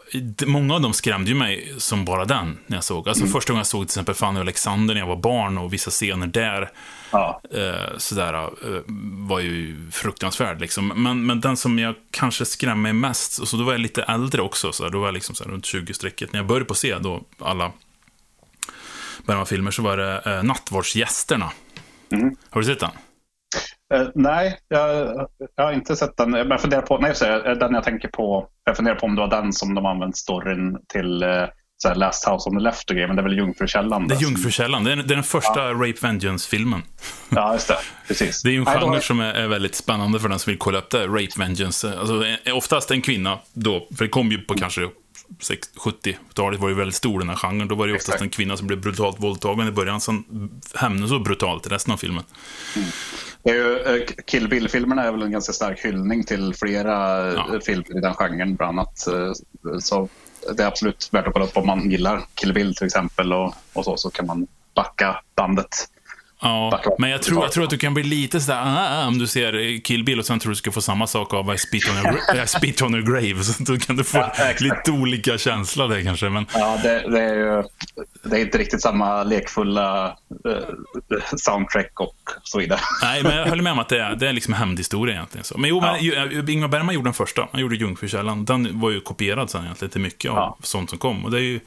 Speaker 2: många av dem skrämde ju mig som bara den, när jag såg. Alltså första gången jag såg till exempel Fanny och Alexander när jag var barn och vissa scener där,
Speaker 1: Ja.
Speaker 2: eh, sådär, eh, var ju fruktansvärd liksom. Men, men den som jag kanske skrämde mig mest, och så då var jag lite äldre också, så då var jag liksom runt 20-strecket. När jag började på se då alla Bergman-filmer så var det eh, Nattvardsgästerna.
Speaker 1: Mm.
Speaker 2: Har du sett den?
Speaker 1: Eh, nej, jag, jag har inte sett den. Men jag funderar på, nej, så den jag tänker på, jag funderar på om det var den som de använt storyn till eh, så här Last House on the Left och grejer, men det är väl Jungfrukällan?
Speaker 2: Det är Jungfrukällan. Det är, är den första Rape Vengeance-filmen.
Speaker 1: Ja, just det. Precis.
Speaker 2: Det är ju en
Speaker 1: Nej, då-
Speaker 2: genre som är, är väldigt spännande för den som vill kolla upp det. Rape Vengeance. Alltså, eh, oftast en kvinna då, för det kom ju på kanske 60 70-talet var ju väldigt stor den här genren. Då var det ju oftast
Speaker 1: Exakt.
Speaker 2: en kvinna som blev brutalt våldtagen i början, sen hämnade så brutalt i resten av filmen.
Speaker 1: Det är ju, eh, Kill Bill-filmerna är väl en ganska stark hyllning till flera
Speaker 2: Ja.
Speaker 1: ja. filmer i den genren, bland annat. Eh, Så det är absolut värt att kolla upp om man gillar Kill Bill till exempel och, och så, så kan man backa bandet.
Speaker 2: Ja, men jag tror, jag tror att du kan bli lite sådär, ah, ah, om du ser eh, Kill Bill och sen tror du ska få samma sak av I Spit on your, I spit on your grave. Så då kan du få
Speaker 1: Ja,
Speaker 2: lite olika känsla där kanske. Men
Speaker 1: Ja, det, det är ju det är inte riktigt samma lekfulla eh, soundtrack och så vidare.
Speaker 2: Nej, men jag håller med om att det är, det är liksom hämndhistoria egentligen. Så. Men jo, men,
Speaker 1: Ja.
Speaker 2: ju- Ingmar Bergman gjorde den första. Han gjorde Jungfrukällan. Den var ju kopierad sen egentligen till mycket av
Speaker 1: Ja.
Speaker 2: sånt som kom. Och det är ju,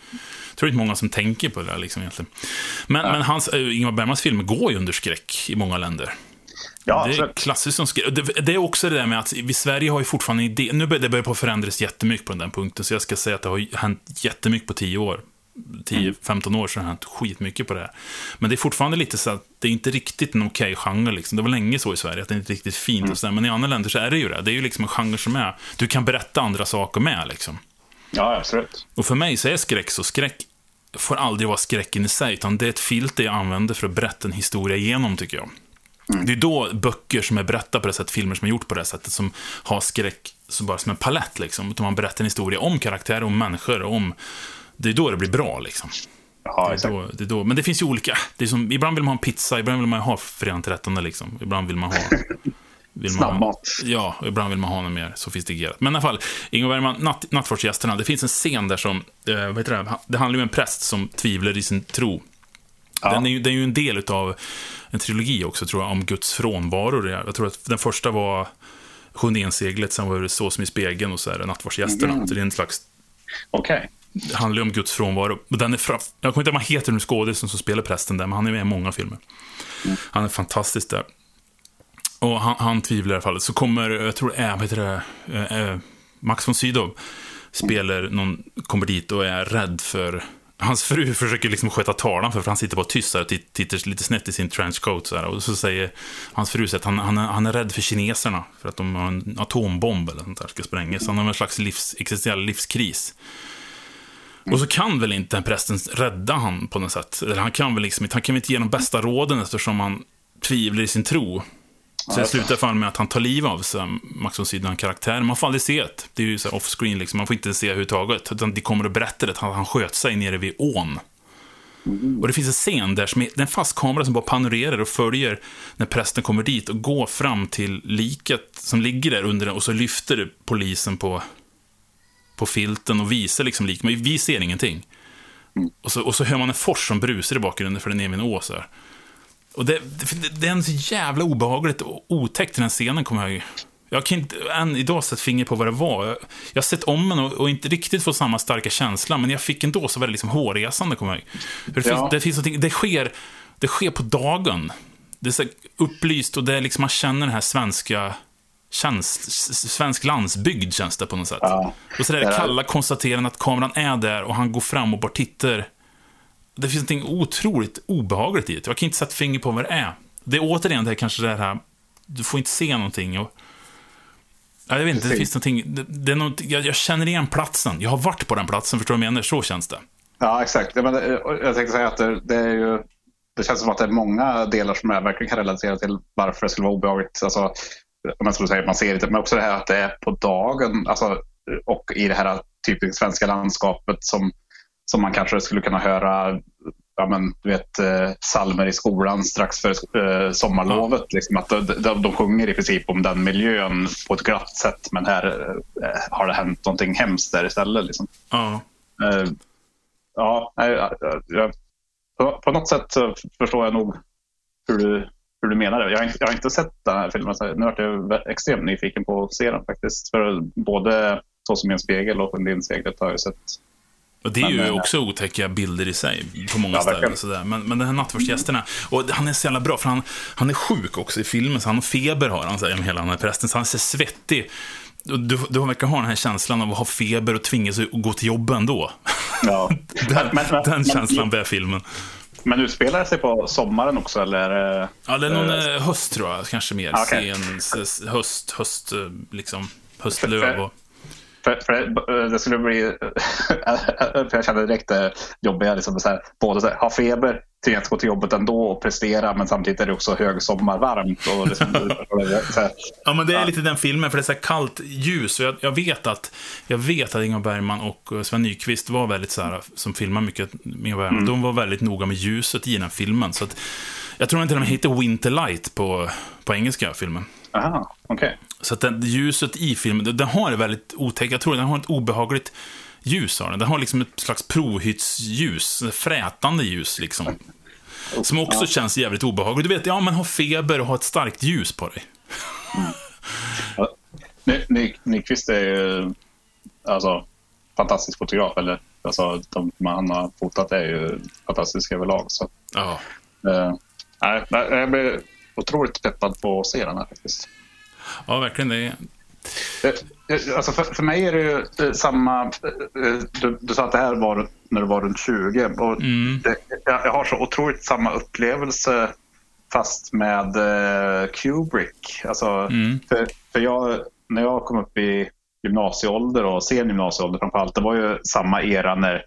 Speaker 2: tror inte många som tänker på det där liksom egentligen. Men, men hans, äh, Ingmar Bergmans filmer går ju under skräck i många länder.
Speaker 1: Ja,
Speaker 2: det är klassiskt som skräck. Det, det är också det där med att vi i Sverige har ju fortfarande idé. Nu börjar det börjar på förändras jättemycket på den där punkten. Så jag ska säga att det har hänt jättemycket på tio år. 10-15 år så har det hänt skitmycket på det här. Men det är fortfarande lite så att det är inte riktigt en okej genre. Liksom. Det var länge så i Sverige, att det är inte riktigt fint och sådär. Men i andra länder så är det ju det. Det är ju liksom en genre som är, du kan berätta andra saker med liksom.
Speaker 1: Ja, absolut.
Speaker 2: Och för mig så är skräck så. Skräck får aldrig vara skräcken i sig, utan det är ett filter jag använder för att berätta en historia igenom, tycker jag. Det är då böcker som är berättade på det sättet, filmer som är gjort på det sättet, som har skräck så bara som en palett, liksom. Utan man berättar en historia om karaktärer, om människor, om... Det är då det blir bra, liksom.
Speaker 1: Ja,
Speaker 2: Det är då, det är då. Men det finns ju olika. Det är som, ibland vill man ha en pizza, ibland vill man ha 13, liksom. Ibland vill man ha... Vill man. Ja, ibland vill man ha något mer sofistikerat. Men i alla fall, Ingvar Bergman, natt, Nattvardsgästerna, det finns en scen där som, eh, vad heter det, det handlar ju om en präst som tvivlar i sin tro.
Speaker 1: Ja.
Speaker 2: Den är ju, det är ju en del av en trilogi också, tror jag, om Guds frånvaro. Jag tror att den första var Sjunde enseglet, sen var det Så som i spegeln och så är det Nattvardsgästerna. Så det är en slags
Speaker 1: Okej.
Speaker 2: det handlar ju om Guds frånvaro. Den är fra... Jag kommer inte ihåg vad han heter nu, skådisen som spelar prästen där, men han är med i många filmer. Han är fantastisk där. Och han, han tvivlar i alla fall. Så kommer, jag tror det är, vad heter det, äh, Max von Sydow spelar någon, kommer dit och är rädd för Hans fru försöker liksom sköta talan för, för han sitter bara tyst och tittar lite snett i sin trenchcoat. Så här, och så säger hans fru så att han, han, är, han är rädd för kineserna. För att de har en atombomb eller sånt där ska sprängas. Han har en slags livs, existentiell livskris. Och så kan väl inte den prästen rädda han på något sätt. Eller han kan väl liksom inte, han kan väl inte ge de bästa råden eftersom han tvivlar i sin tro. Så det slutar fan med att han tar liv av sig, Max von Sydow, karaktär. Man får aldrig se det. Det är ju off-screen, liksom. man får inte se överhuvudtaget. Utan de kommer att berätta det, att han, han sköt sig nere vid ån. Och det finns en scen där som är, det är en fast kamera som bara panorerar och följer när prästen kommer dit och går fram till liket som ligger där under den och så lyfter polisen på, på filten och visar liksom lik. Men vi ser ingenting. Och så, och så hör man en fors som brusar i bakgrunden för den är vid en å så här. Och det, det, det är en så jävla obehagligt och otäckt den scenen, kommer jag ihåg. Jag kan inte än idag sätta finger på vad det var. Jag, jag har sett om den och, och, inte riktigt fått samma starka känsla, men jag fick ändå så väldigt liksom hårresande, kommer jag ihåg. För det,
Speaker 1: Ja.
Speaker 2: finns, det, finns det, sker, det sker på dagen. Det är så upplyst och det är liksom, man känner den här svenska Känns, svensk landsbygd känns det på något sätt.
Speaker 1: Ja.
Speaker 2: Och så där det kalla konstaterandet att kameran är där och han går fram och bara tittar. Det finns något otroligt obehagligt i det. Jag kan inte sätta finger på vad det är. Det är återigen det här, kanske det här, du får inte se någonting. Och, ja, jag vet inte, det finns någonting, det, det är något, jag, jag känner igen platsen. Jag har varit på den platsen, förstår du vad jag menar? Så känns det.
Speaker 1: Ja, exakt. Ja, men, eh, jag tänkte säga att det, det är ju det känns som att det är många delar som jag verkligen kan relatera till varför det skulle vara obehagligt. Alltså, om jag skulle säga att man ser det, men också det här att det är på dagen alltså, och i det här typiskt svenska landskapet som, som man kanske skulle kunna höra ja, men, du vet, eh, salmer i skolan strax före eh, sommarlovet. Liksom, att de, de, de sjunger i princip om den miljön på ett glatt sätt men här eh, har det hänt någonting hemskt där istället. Liksom.
Speaker 2: Ja.
Speaker 1: Ja, jag, på, något sätt förstår jag nog hur du, hur du menar. Jag har, inte, jag har inte sett den här filmen, så nu är jag extremt nyfiken på att se den faktiskt. För både Så som i en spegel och Lindsseglet har jag sett
Speaker 2: och det är men, ju också otäcka bilder i sig på många ja, ställen. Sådär. Men, men den här nattvardsgästerna, och han är så jävla bra för han, han är sjuk också i filmen, så han har feber har han, säger hela den här prästen, så han ser svettig. Du, du verkar ha den här känslan av att ha feber och tvingas att gå till jobbet ändå. Ja. den, men, men, den känslan bär filmen.
Speaker 1: Men utspelar det sig på sommaren också eller?
Speaker 2: Ja, det är någon äh, höst tror jag, kanske mer. Okay. Sen, höst, höst, liksom, höstlöv och...
Speaker 1: För, för det skulle bli, för jag kände direkt det jobbiga, liksom så här, både så här, ha feber, tvingas gå till jobbet ändå och prestera men samtidigt är det också högsommarvarmt. Och liksom,
Speaker 2: här, ja men det är ja. lite den filmen för det är så kallt ljus och jag, jag, vet att jag vet att Ingmar Bergman och Sven Nykvist var väldigt så här, som filmar mycket, Ingmar Bergman, mm. de var väldigt noga med ljuset i den filmen. Så att, jag tror inte de heter Winterlight på, på engelska, filmen.
Speaker 1: Aha, okej. Okay.
Speaker 2: Så att den, ljuset i filmen, den har det väldigt otäckt. Jag tror den har ett obehagligt ljus. Har den. den har liksom ett slags prohyttsljus, frätande ljus liksom. Som också känns jävligt obehagligt. Du vet, ja man har feber och har ett starkt ljus på dig.
Speaker 1: Mm. Ja, Nyqvist är ju alltså, fantastisk fotograf. Eller, alltså, de han har fotat är ju fantastiska överlag. Så.
Speaker 2: Ja.
Speaker 1: Uh, nej, jag blir otroligt peppad på att se den här faktiskt.
Speaker 2: Ja, verkligen. Det är...
Speaker 1: Alltså för, för mig är det ju eh, samma... Eh, du, du sa att det här var när du var runt 20. Och mm. det, jag, har så otroligt samma upplevelse fast med Kubrick. Alltså, mm. för, för jag, när jag kom upp i gymnasieålder och sen gymnasieålder framförallt, det var ju samma era när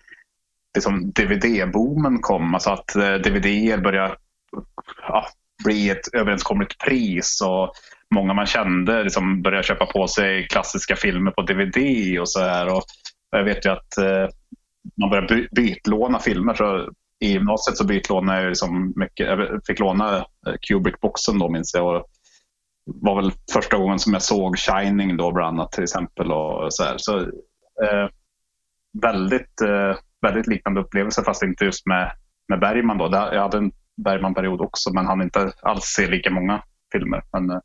Speaker 1: liksom, DVD-boomen kom. Alltså att uh, DVD började ja, bli ett överenskommet pris och många man kände liksom började köpa på sig klassiska filmer på DVD och så här. Och jag vet ju att eh, man började by bytlåna filmer. Så I gymnasiet så bytlånade jag liksom mycket. Jag fick låna eh, Kubrick-boxen då minns jag. Och var väl första gången som jag såg Shining då bland annat till exempel. Och så här. så, eh, väldigt, eh, väldigt liknande upplevelse fast inte just med, med Bergman. Då. Jag hade en Bergman-period också men han inte alls se lika många filmer. Men, eh,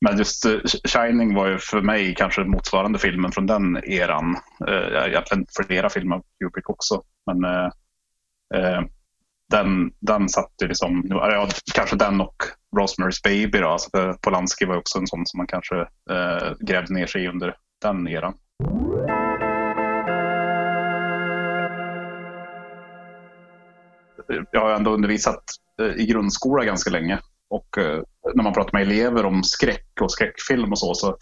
Speaker 1: men just eh, Shining var ju för mig kanske motsvarande filmen från den eran. Eh, Egentligen flera filmer av Kubrick också. Men eh, eh, den, den satt ju liksom, ja, kanske den och Rosemary's Baby då. Alltså Polanski var också en sån som man kanske eh, grävde ner sig i under den eran. Jag har ändå undervisat i grundskola ganska länge och eh, när man pratar med elever om skräck och skräckfilm och så, så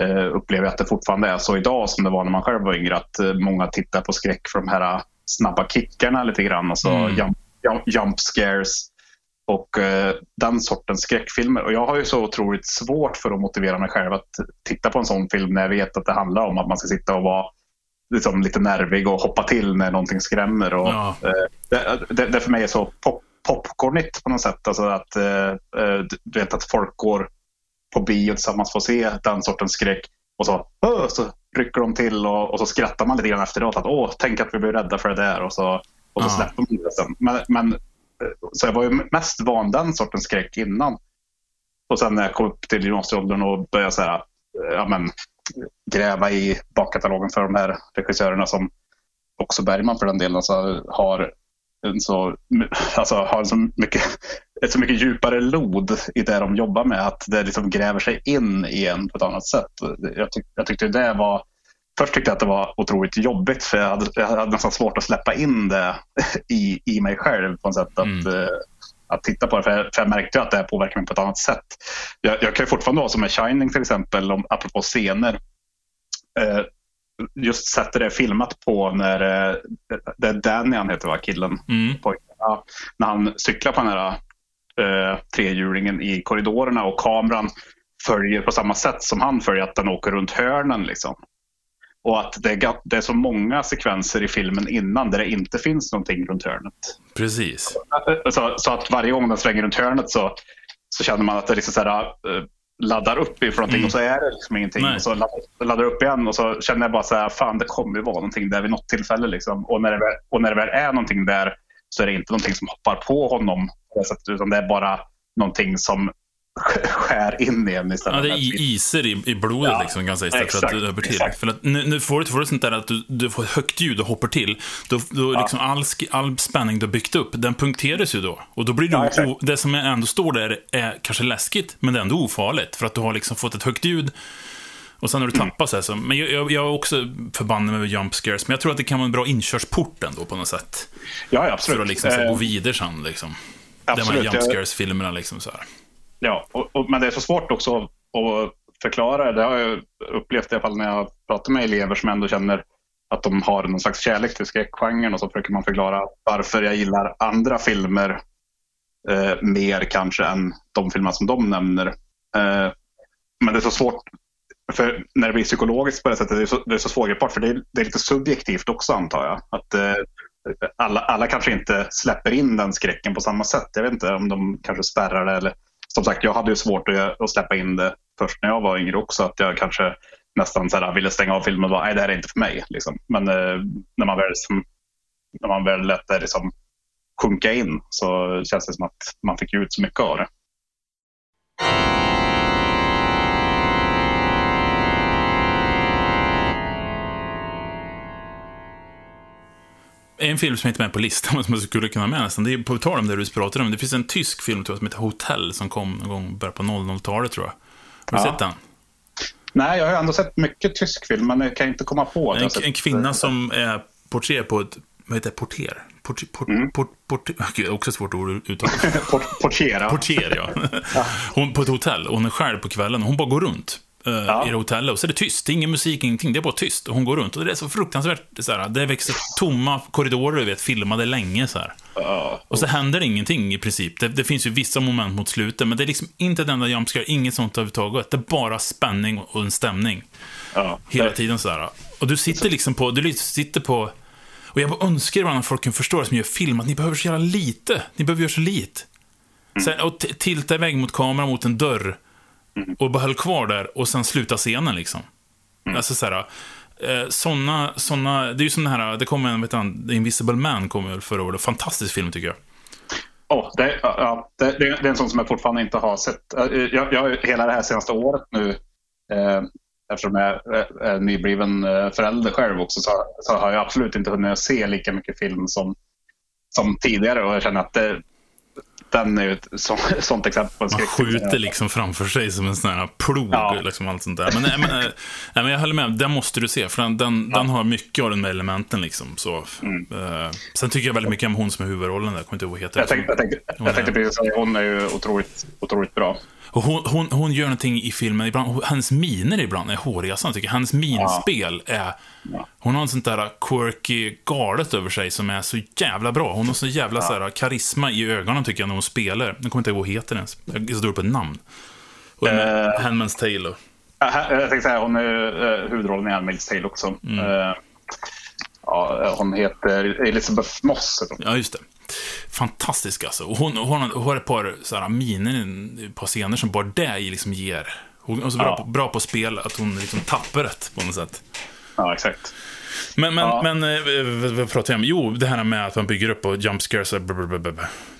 Speaker 1: eh, upplever jag att det fortfarande är så idag som det var när man själv var yngre. Att eh, många tittar på skräck för de här snabba kickarna lite grann. Alltså mm. jump, jump, scares och eh, den sortens skräckfilmer. Och jag har ju så otroligt svårt för att motivera mig själv att titta på en sån film när jag vet att det handlar om att man ska sitta och vara liksom, lite nervig och hoppa till när någonting skrämmer. Och, ja. eh, det, det, det, för mig är så pop, popcornigt på något sätt. Alltså att, eh, eh, du vet att folk går på bio tillsammans för att se den sortens skräck. Och så, så rycker de till och, och, så skrattar man lite grann efteråt. Att, Åh, tänk att vi blev rädda för det där. Och så, och så släpper man det sen. Men, men, så jag var ju mest van den sortens skräck innan. Och sen när jag kom upp till gymnasieåldern och började så här, ja, men, gräva i bakkatalogen för de här regissörerna som också Bergman för den delen så har en så, alltså, har så mycket, ett så mycket djupare lod i det de jobbar med. Att det liksom gräver sig in i en på ett annat sätt. Jag, tyck, jag tyckte det var Först tyckte jag att det var otroligt jobbigt för jag hade, jag hade nästan svårt att släppa in det i, i mig själv på något sätt. Att, mm. Att titta på det. För jag, för jag märkte att det påverkar mig på ett annat sätt. Jag, jag kan fortfarande vara som med Shining till exempel, om, apropå scener. Uh, just sättet det är filmat på när eh, det är Danny han heter va, killen. Mm. Ja, när han cyklar på den här eh, trehjulingen i korridorerna och kameran följer på samma sätt som han följer att den åker runt hörnen. Liksom. Och att det är, det är så många sekvenser i filmen innan där det inte finns någonting runt hörnet.
Speaker 2: Precis.
Speaker 1: Så, så att varje gång den svänger runt hörnet så, så känner man att det liksom så här, uh, laddar upp inför någonting mm. och så är det liksom ingenting. Nej. Och så laddar, laddar upp igen och så känner jag bara så här, fan det kommer ju vara någonting där vid något tillfälle. Liksom. Och, när det väl, och när det väl är någonting där så är det inte någonting som hoppar på honom. Utan det är bara någonting som skär in i en istället.
Speaker 2: Ja, det är iser i, i blodet ja, liksom, ganska istället exakt, för att det över till. För att nu, nu får du, får du sånt där att du, du får högt ljud och hoppar till. Då, då ja. liksom all, all spänning du har byggt upp, den punkteras ju då. Och då blir det, ja, o, det som ändå står där är kanske läskigt, men det är ändå ofarligt. För att du har liksom fått ett högt ljud. Och sen har du mm. tappat mm. så här, så, Men jag, jag, jag är också förbannad med jump scares, men jag tror att det kan vara en bra inkörsport ändå på något sätt.
Speaker 1: Ja, absolut.
Speaker 2: För att liksom, så, gå eh, vidare sen, liksom. Absolut. De här jump scares-filmerna, liksom så här.
Speaker 1: Ja, och, och, men det är så svårt också att förklara. Det har jag upplevt i alla fall när jag pratar med elever som ändå känner att de har någon slags kärlek till skräckgenren och så försöker man förklara varför jag gillar andra filmer eh, mer kanske än de filmer som de nämner. Eh, men det är så svårt, för när det blir psykologiskt på det sättet, det är så, det är så svårgripbart för det är, det är lite subjektivt också antar jag. Att, eh, alla, alla kanske inte släpper in den skräcken på samma sätt. Jag vet inte om de kanske spärrar det eller som sagt, jag hade ju svårt att, släppa in det först när jag var yngre också. Att jag kanske nästan så här, ville stänga av filmen och bara, nej det här är inte för mig. Liksom. Men eh, när, man väl, som, när man väl lät det liksom, sjunka in så känns det som att man fick ut så mycket av det.
Speaker 2: En film som inte är med på listan, som jag skulle kunna med nästan, det är på tal om det du pratade om. Det finns en tysk film tror jag, som heter Hotell, som kom någon gång början på 00-talet tror jag. Har du ja. sett den?
Speaker 1: Nej, jag har ändå sett mycket tysk film, men jag kan inte komma på
Speaker 2: En, en kvinna som är portier på ett, vad heter det, portier? Portier, port, mm. port, port, port, också svårt ord att uttala.
Speaker 1: Portier,
Speaker 2: Portier, ja. Hon, på ett hotell, hon är själv på kvällen, hon bara går runt ja. i det hotellet. Och så är det tyst, det är ingen musik, ingenting, det är bara tyst. Och hon går runt och det är så fruktansvärt, så här, det växer tomma korridorer, du vet, filmade länge så här. Ja. Och så händer ingenting i princip. Det, det, finns ju vissa moment mot slutet, men det är liksom inte ett enda jumpscare, inget sånt överhuvudtaget. Det är bara spänning och en stämning. Ja. Hela tiden så här. Och du sitter liksom på, du sitter på, och jag bara önskar ibland att folk kan förstå det som gör film, att ni behöver så jävla lite. Ni behöver göra så lite. Mm. Sen, och tilta iväg mot kameran mot en dörr. Mm. Och bara höll kvar där och sen sluta scenen liksom. Mm. Alltså såhär, eh, såna, såna, det är ju sån här, det kommer en, vet du, The Invisible Man kommer förra året, fantastisk film tycker jag.
Speaker 1: Oh, det, ja, det, det, är en sån som jag fortfarande inte har sett. Eh, jag, jag hela det här senaste året nu, eh, eftersom jag är, är nybliven eh, förälder själv också, så, så, har jag absolut inte hunnit se lika mycket film som, som tidigare. Och jag känner att det, den är ju ett så, sånt exempel.
Speaker 2: Man skjuter liksom framför sig som en sån här plog. Ja. Liksom, allt sånt där. Men, men, men, men jag håller med, den måste du se. För den, den, ja. den har mycket av de med elementen. Liksom, så. Mm. Uh, sen tycker jag väldigt mycket om hon som är huvudrollen där. Jag kommer inte ihåg vad heter.
Speaker 1: Jag tänkte, jag tänkte, jag tänkte precis säga, hon är ju otroligt, otroligt bra.
Speaker 2: Och hon, hon, hon gör någonting i filmen, ibland, hennes miner ibland är hårresande tycker jag. Hennes minspel är... Hon har en sånt där quirky galet över sig som är så jävla bra. Hon har så jävla ja. så här, karisma i ögonen tycker jag när hon spelar. Jag kommer inte ihåg vad heter ens. Jag är så dålig på namn. Och uh, Handman's Tale.
Speaker 1: Jag tänkte säga, hon är uh, huvudrollen i Handmaid's Tale också. Mm. Uh, ja, hon heter Elizabeth Moss.
Speaker 2: Ja, just det fantastisk alltså. Och hon, hon, hon har ett par så här, miner, par scener som bara det liksom ger. Hon är så bra, ja. på, bra på spel att hon liksom tappar rätt på något sätt.
Speaker 1: Ja, exakt.
Speaker 2: Men, men, ja. men eh, vad pratar jag om? Jo, det här med att man bygger upp och jump scares.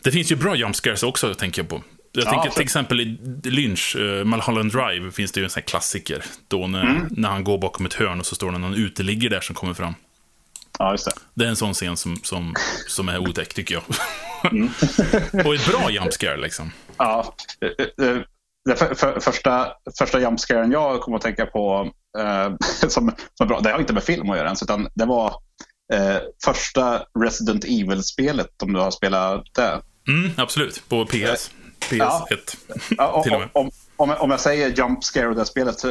Speaker 2: Det finns ju bra jump scares också, tänker jag på. Jag ja, tänker till exempel i Lynch, uh, Mulholland Drive, finns det ju en sån här klassiker. Då när, mm. när han går bakom ett hörn och så står det någon uteliggare där som kommer fram.
Speaker 1: Ja, just det.
Speaker 2: Det är en sån scen som, som, som är otäck, tycker jag. Mm. och ett bra jumpscare, liksom.
Speaker 1: Ja. Det för, för, första, första jumpscaren jag kom att tänka på, eh, som, som bra, det har inte med film att göra ens, utan det var eh, första Resident Evil-spelet, om du har spelat det.
Speaker 2: Mm, absolut, på PS. PS1.
Speaker 1: Ja. till och med. Om, om, om jag säger jump scare och det spelet,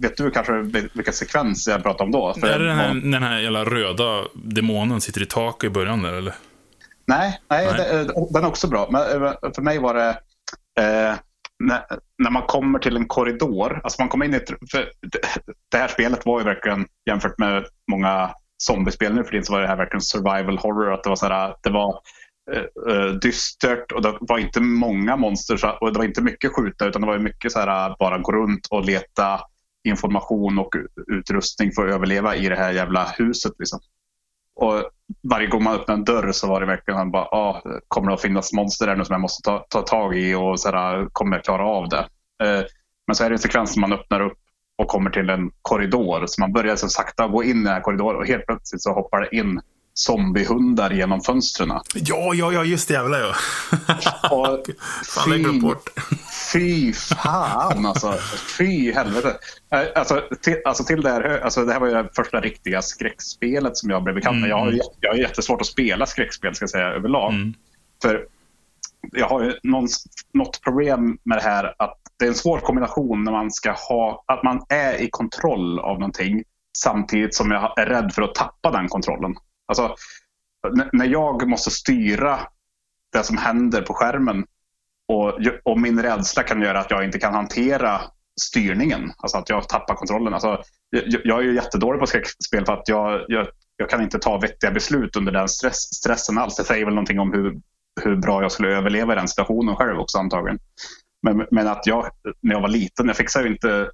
Speaker 1: vet du kanske vilken sekvens jag pratar om då?
Speaker 2: För är det den här, den här jävla röda demonen sitter i taket i början där, eller?
Speaker 1: Nej, nej, nej. Det, den är också bra. Men för mig var det... Eh, när, när man kommer till en korridor, alltså man kommer in i ett, för det här spelet var ju verkligen jämfört med många zombiespel nu för tiden så var det här verkligen survival horror. Att det var, så här, det var uh, dystert och det var inte många monster och det var inte mycket skjuta utan det var mycket så här eh, bara gå runt och leta information och utrustning för att överleva i det här jävla huset. Liksom. Och varje gång man öppnade en dörr så var det verkligen bara, ah, kommer det att finnas monster där nu som jag måste ta, ta tag i och så här, kommer jag klara av det? Eh, men så är det en sekvens som man öppnar upp och kommer till en korridor. Så man börjar så sakta gå in i den här korridoren och helt plötsligt så hoppar det in zombiehundar genom fönstren.
Speaker 2: Ja, ja, ja, just det jävlar ja. Fy, bort.
Speaker 1: fy fan alltså. Fy helvete. Eh, alltså till, alltså till det här, alltså det här var ju det första riktiga skräckspelet som jag blev bekant med. Mm. Jag, har, jag har jättesvårt att spela skräckspel ska jag säga överlag. Mm. För jag har ju någon, något problem med det här att det är en svår kombination när man ska ha, att man är i kontroll av någonting samtidigt som jag är rädd för att tappa den kontrollen. Alltså, när jag måste styra det som händer på skärmen och, och, min rädsla kan göra att jag inte kan hantera styrningen. Alltså att jag tappar kontrollen. Alltså, jag, jag är ju jättedålig på skräckspel för att jag, jag, jag, kan inte ta vettiga beslut under den stress, stressen alls. Det säger väl någonting om hur, hur bra jag skulle överleva i den situationen själv också antagligen. Men, men att jag, när jag var liten, jag fixade ju inte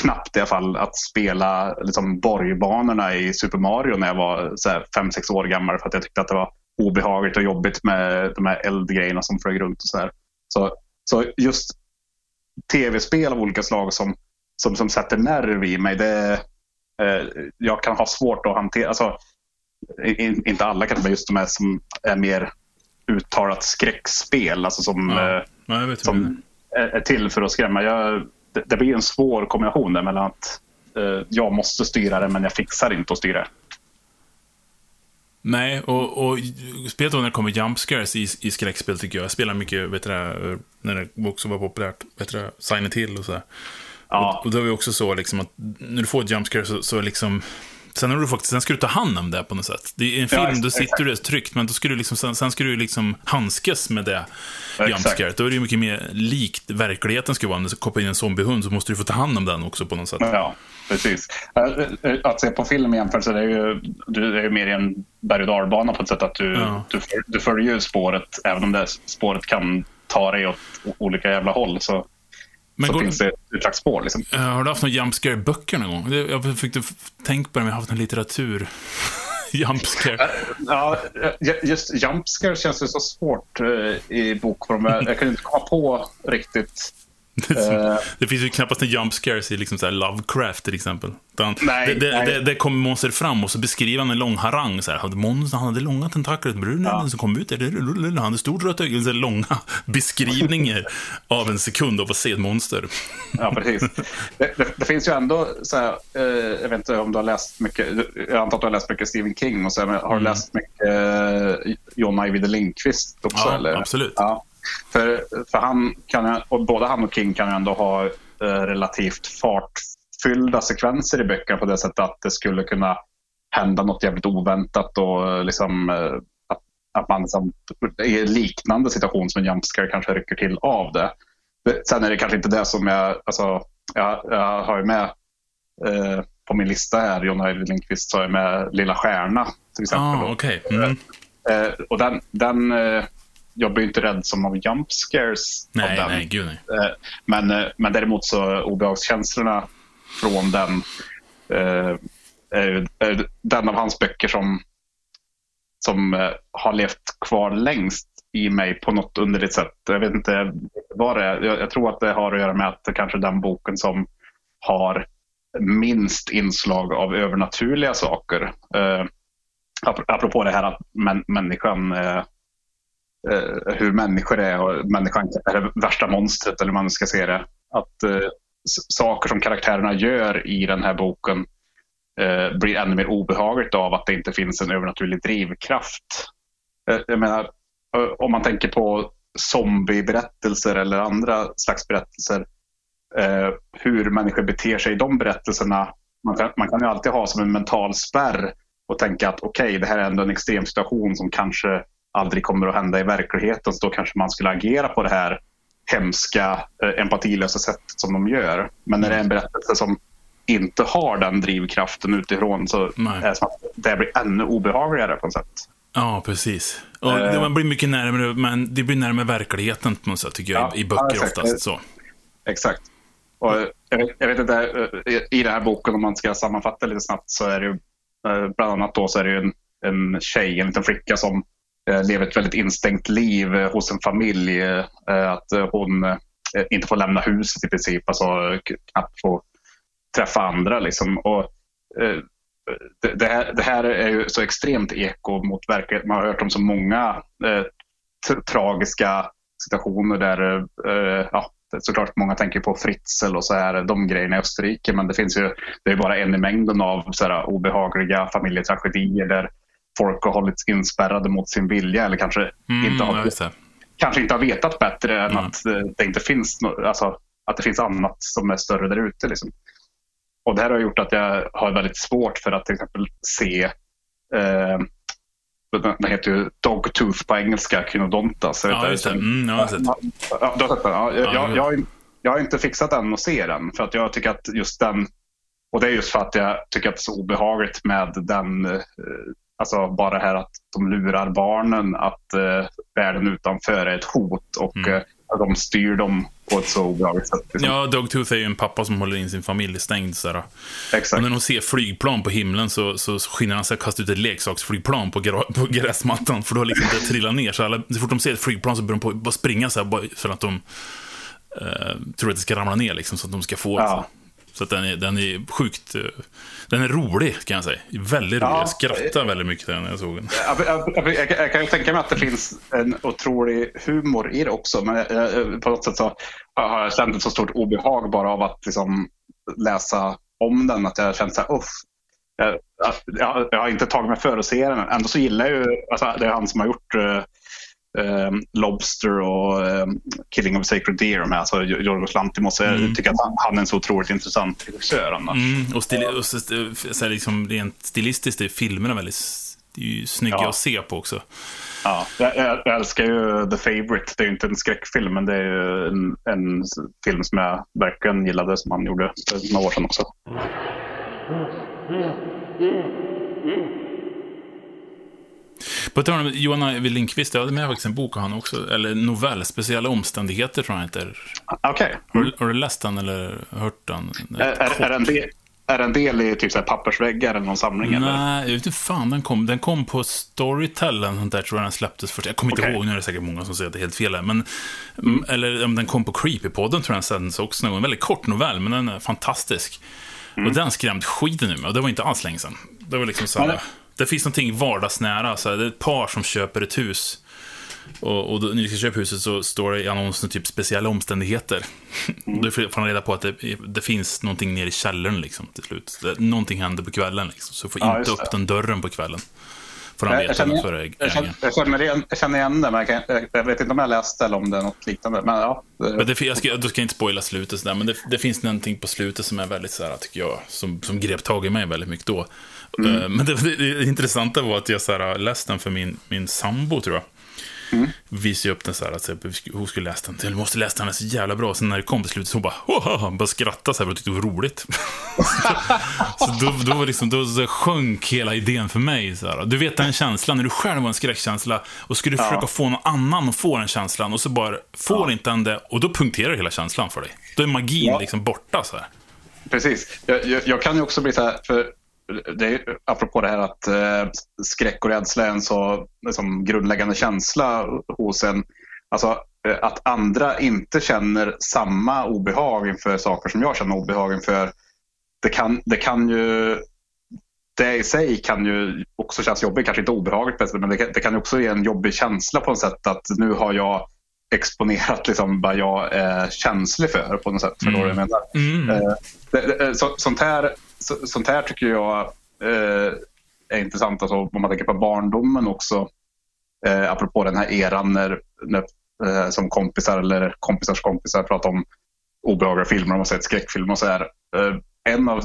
Speaker 1: knappt i alla fall att spela liksom, borgbanorna i Super Mario när jag var 5-6 år gammal för att jag tyckte att det var obehagligt och jobbigt med de här eldgrejerna som flög runt. och Så, här. så, så just tv-spel av olika slag som, som, som sätter nerv i mig, det, eh, jag kan ha svårt att hantera. Alltså, in, inte alla kanske, men just de här som är mer uttalat skräckspel. Alltså som, ja.
Speaker 2: Ja,
Speaker 1: som är, är till för att skrämma. Jag, det, det blir en svår kombination där mellan att eh, jag måste styra det men jag fixar inte att styra
Speaker 2: Nej, och, och spelet när det kommer jump scares i, i skräckspel tycker jag. Jag spelar mycket, vet du när det också var populärt, vet du Silent Hill och sådär. Ja. Och, och det var ju också så liksom att när du får ett jump scare så, så liksom Sen, har du faktiskt, sen ska du ta hand om det på något sätt. Det är en film, ja, då sitter du tryggt, men då ska du liksom, sen, sen ska du liksom handskas med det jumpscaret. Då är det ju mycket mer likt verkligheten skulle vara. Om du kopplar in en zombiehund så måste du få ta hand om den också på något sätt.
Speaker 1: Ja, precis. Eh, eh, att se på film i jämförelse, det är ju, det är ju mer en berg och dalbana på ett sätt att du, ja. du, du följer spåret, även om det spåret kan ta dig åt olika jävla håll. Så men så går... finns det ett slags spår. Liksom.
Speaker 2: Uh, har du haft några jumpscare böcker någon gång? Jag fick tänka på det, men jag har haft en litteratur. jumpscare. Uh,
Speaker 1: ja, just jumpscare känns ju så svårt i bokform. Jag kan inte komma på riktigt
Speaker 2: Eh. Det finns ju knappast en jump scares i liksom så Lovecraft till exempel.
Speaker 1: Utan nej,
Speaker 2: det, det, det, det kommer monster fram och så beskriver han en lång harang. Så här, monster, han hade långa tentakler ja. som kom ut. Han hade stort rött öga. Långa beskrivningar av en sekund av att se ett monster.
Speaker 1: Ja, precis. Det, finns ju ändå, så här, eh, jag vet inte om du har läst mycket, jag antar att du har läst mycket Stephen King. Och så här, har du mm. läst mycket eh, John Ajvide Lindqvist också?
Speaker 2: Ja,
Speaker 1: eller?
Speaker 2: absolut.
Speaker 1: Ja. För, för han kan, och både han och King kan ju ändå ha eh, relativt fartfyllda sekvenser i böckerna på det sättet att det skulle kunna hända något jävligt oväntat och eh, liksom, eh, att, att man liksom, i liknande situation som en jumpscare kanske rycker till av det. Sen är det kanske inte det som jag, alltså, jag, jag har ju med eh, på min lista här, John Ajvide Lindqvist, så har jag med Lilla Stjärna till exempel.
Speaker 2: Ah, okay. mm.
Speaker 1: eh, och den, den eh, jag blir inte rädd som av jump scares.
Speaker 2: Nej,
Speaker 1: av den.
Speaker 2: nej, gud nej.
Speaker 1: Eh, men, eh, men däremot så obehagskänslorna från den eh, är, är den av hans böcker som, som har levt kvar längst i mig på något underligt sätt. Jag vet inte vad det är. Jag, jag tror att det har att göra med att det kanske är den boken som har minst inslag av övernaturliga saker. Eh, apropå det här att män, människan eh, eh, hur människor är och människan är det värsta monstret eller hur man ska se det. Att eh, saker som karaktärerna gör i den här boken eh, blir ännu mer obehagligt av att det inte finns en övernaturlig drivkraft. Eh, jag menar, eh, om man tänker på zombieberättelser eller andra slags berättelser. Eh, hur människor beter sig i de berättelserna. Man kan, man kan ju alltid ha som en mental spärr och tänka att okej, okay, det här är ändå en extrem situation som kanske aldrig kommer att hända i verkligheten så då kanske man skulle agera på det här hemska, eh, empatilösa sätt som de gör. Men när det är en berättelse som inte har den drivkraften utifrån så
Speaker 2: Nej.
Speaker 1: är det som att det blir ännu obehagligare på något sätt.
Speaker 2: Ja, precis. Och
Speaker 1: Eh.
Speaker 2: man blir mycket närmare, men det blir närmare verkligheten på något sätt, tycker jag,
Speaker 1: Ja,
Speaker 2: i, böcker
Speaker 1: ja,
Speaker 2: oftast. Så.
Speaker 1: Exakt. Och jag, vet, jag vet inte, eh, i den här boken om man ska sammanfatta lite snabbt så är det ju eh, bland annat då så är det en, en tjej, en liten flicka som eh, Eh, lever ett väldigt instängt liv eh, hos en familj. Eh, att hon inte får lämna huset i princip, alltså knappt får träffa andra. Liksom. Och, eh, det, det, här, det här är ju så extremt eko mot verkligheten. Man har hört om så många eh, tragiska situationer där eh, ja, såklart många tänker på Fritzl och så här, de grejerna i Österrike. Men det finns ju det är bara en i mängden av så här, obehagliga familjetragedier där folk har hållits inspärrade mot sin vilja eller kanske,
Speaker 2: Mm,
Speaker 1: inte, har, kanske inte har vetat bättre än
Speaker 2: Mm.
Speaker 1: att eh, det inte finns no, alltså, att det finns annat som är större där ute. Liksom. Och det här har gjort att jag har väldigt svårt för att till exempel se eh, den den heter ju Dogtooth på engelska, Kynodontas.
Speaker 2: Ja, just det. Mm, ja, jag har sett.
Speaker 1: Ja, du har sett den? Ja, jag,
Speaker 2: Ja,
Speaker 1: jag,
Speaker 2: ja.
Speaker 1: jag, har inte fixat än att se den. För att jag tycker att just den... Och det är just för att jag tycker att det är så obehagligt med den... Alltså bara det här att de lurar barnen att eh, världen utanför är ett hot och
Speaker 2: Mm.
Speaker 1: eh, att de styr dem på ett så obehagligt sätt. Liksom.
Speaker 2: Ja, Dogtooth är ju en pappa som håller in sin familj stängd. Sådär. Och
Speaker 1: Exakt.
Speaker 2: när de ser flygplan på himlen så, så skyndar han sig att kasta ut ett leksaksflygplan på, gra- på gräsmattan. För då har liksom det trillat ner. Så, alla, så fort de ser ett flygplan så börjar de på, bara springa så här, bara för att de eh, tror att det ska ramla ner. Liksom, så att de ska få
Speaker 1: Ja.
Speaker 2: Så den är, den är sjukt... eh, Den är rolig, kan jag säga. Väldigt rolig.
Speaker 1: Ja.
Speaker 2: Jag skrattade väldigt mycket när jag såg den.
Speaker 1: Jag, jag, jag, jag, kan ju tänka mig att det finns en otrolig humor i det också. Men jag, jag, på något sätt så har jag känt ett så stort obehag bara av att liksom, läsa om den. Att jag har känt så här, uff. Jag har inte tagit mig för att se den. Ändå så gillar jag ju, alltså, det är han som har gjort eh, eh, Lobster och eh, Killing of a Sacred Deer med, alltså Yorgos Lanthimos. Jag
Speaker 2: Mm.
Speaker 1: tycker att han, han är en så otroligt intressant regissör annars.
Speaker 2: Mm, och, stil, och så, så här liksom, rent stilistiskt är filmerna väldigt det är ju snygga
Speaker 1: Ja.
Speaker 2: att se på också.
Speaker 1: Ja, jag, jag, jag älskar ju The Favourite. Det är ju inte en skräckfilm, men det är ju en, en film som jag verkligen gillade som han gjorde för några år sedan också.
Speaker 2: På tal om Johan Lindqvist, jag hade med faktiskt en bok av han också, eller novell, Speciella omständigheter tror jag heter.
Speaker 1: Okej.
Speaker 2: Har, du- har du läst den eller hört den?
Speaker 1: Är, är, är, det en del, är det en del i typ så här pappersväggar eller någon samling? Eller?
Speaker 2: Nej, jag vet inte fan den kom. Den kom på Storytel, eller sånt där tror jag den släpptes först. Jag kommer inte
Speaker 1: Okej.
Speaker 2: ihåg, nu är det säkert många som säger att det är helt fel här. Men, Eller om den kom på Creepypodden tror jag den sändes också någon gång. En väldigt kort novell, men den är fantastisk. Och den skrämde skiten ur mig, och det var inte alls länge sedan. Det var liksom så här. Det finns någonting vardagsnära, så här, det är ett par som köper ett hus. Och, och då, när vi ska köpa huset så står det i annonsen typ speciella omständigheter. Och då får man reda på att det, det finns någonting nere i källaren liksom, till slut. Det, någonting händer på kvällen liksom, så får
Speaker 1: Ja,
Speaker 2: inte upp den dörren på kvällen. Får han
Speaker 1: Jag, jag,
Speaker 2: veta
Speaker 1: känner, jag, känner, jag, känner jag känner igen det, men jag, kan, jag, jag vet inte om jag läst eller om det är något liknande. Men ja,
Speaker 2: Men det, jag ska, då ska jag inte spoila slutet, sådär, men det, det finns någonting på slutet som är väldigt, sådär, tycker jag, som, som grep tag i mig väldigt mycket då. Eh, Men det, det, det intressanta var att jag såhär, läste den för min, min sambo, tror jag. Visade jag upp den så här, att så här, hon skulle läsa den. Jag måste läsa den, den är så jävla bra. Sen när det kom till slutet så hon bara, Haha! bara skrattade så här, för jag tyckte det var roligt. så då, då, var liksom, då så sjönk hela idén för mig. Så här. Du vet den känslan, när du själv har en skräckkänsla och skulle
Speaker 1: Ja.
Speaker 2: försöka få någon annan att få den känslan och så bara får inte den det och då punkterar hela känslan för dig. Då är magin
Speaker 1: Ja.
Speaker 2: liksom borta. Så här.
Speaker 1: Precis. Jag, jag, jag kan ju också bli så här, för det är, apropå det här att eh, skräck och rädsla är en så liksom, grundläggande känsla hos en. Alltså eh, att andra inte känner samma obehag inför saker som jag känner obehag inför. Det kan, det kan ju det i sig kan ju också kännas jobbigt, kanske inte obehagligt men det kan, det kan ju också ge en jobbig känsla på något sätt att nu har jag exponerat liksom vad jag är känslig för på något sätt. Förstår du vad jag menar?
Speaker 2: Mm.
Speaker 1: Eh, det, det, så, sånt, här, så, sånt här tycker jag eh, är intressant, alltså, om man tänker på barndomen också. Eh, apropå den här eran när, när, eh, som kompisar eller kompisars kompisar pratar om obehagliga filmer, om man sett skräckfilmer och så här. Eh, en, av,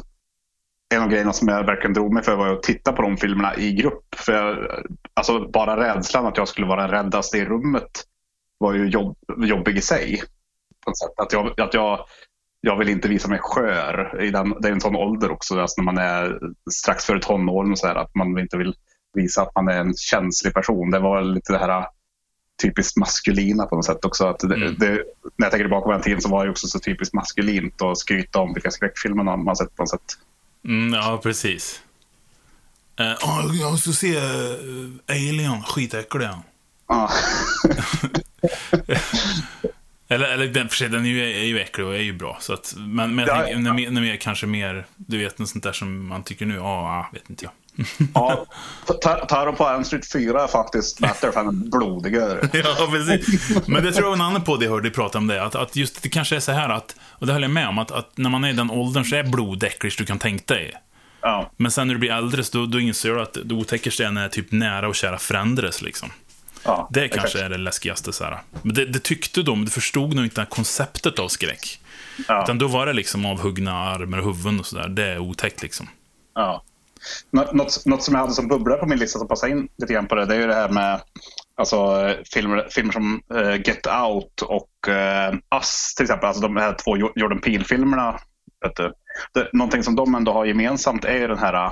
Speaker 1: en av grejerna som jag verkligen drog mig för var att titta på de filmerna i grupp. För jag, alltså bara rädslan att jag skulle vara den räddaste i rummet var ju jobb, jobbig i sig. På ett sätt. Att, jag, att jag, jag vill inte visa mig skör. I den, det är en sån ålder också, alltså när man är strax före tonåren. Och så här, att man inte vill visa att man är en känslig person. Det var lite det här typiskt maskulina på något sätt också. Att det, mm. det, när jag tänker tillbaka på den tiden så var det också så typiskt maskulint att skryta om vilka skräckfilmer man sett på något sätt.
Speaker 2: Mm, ja, precis. Uh, oh, jag ska se uh, Alien, skitäcklig Ja. eller, eller den, för sig, den är ju, är ju äcklig och är ju bra. Så att, men men jag tänker, när, när mer, kanske mer, du vet, något sånt där som man tycker nu, ja, vet inte jag
Speaker 1: ja, Terror på Elm Street 4 är faktiskt bättre för den blodigare.
Speaker 2: ja, precis. Men det tror jag en annan podd jag hörde prata om det. Att, att just det kanske är så här att, och det håller jag med om, att, att när man är i den åldern så är blod det äckligast du kan tänka dig.
Speaker 1: Ja.
Speaker 2: Men sen när du blir äldre så då, då inser du att det otäckaste är när typ nära och kära förändras liksom.
Speaker 1: Ja,
Speaker 2: det kanske exakt. är det läskigaste. Så här. Men det, det tyckte de, du förstod nog inte konceptet av skräck. Ja. Utan då var det liksom avhuggna armar och huvuden och sådär. Det är otäckt liksom.
Speaker 1: Ja. Något, något som jag hade som bubbla på min lista som passar in lite grann på det, det är ju det här med alltså, filmer, filmer som uh, Get Out och uh, Us till exempel. Alltså de här två Jordan Peele-filmerna. Någonting som de ändå har gemensamt är ju den här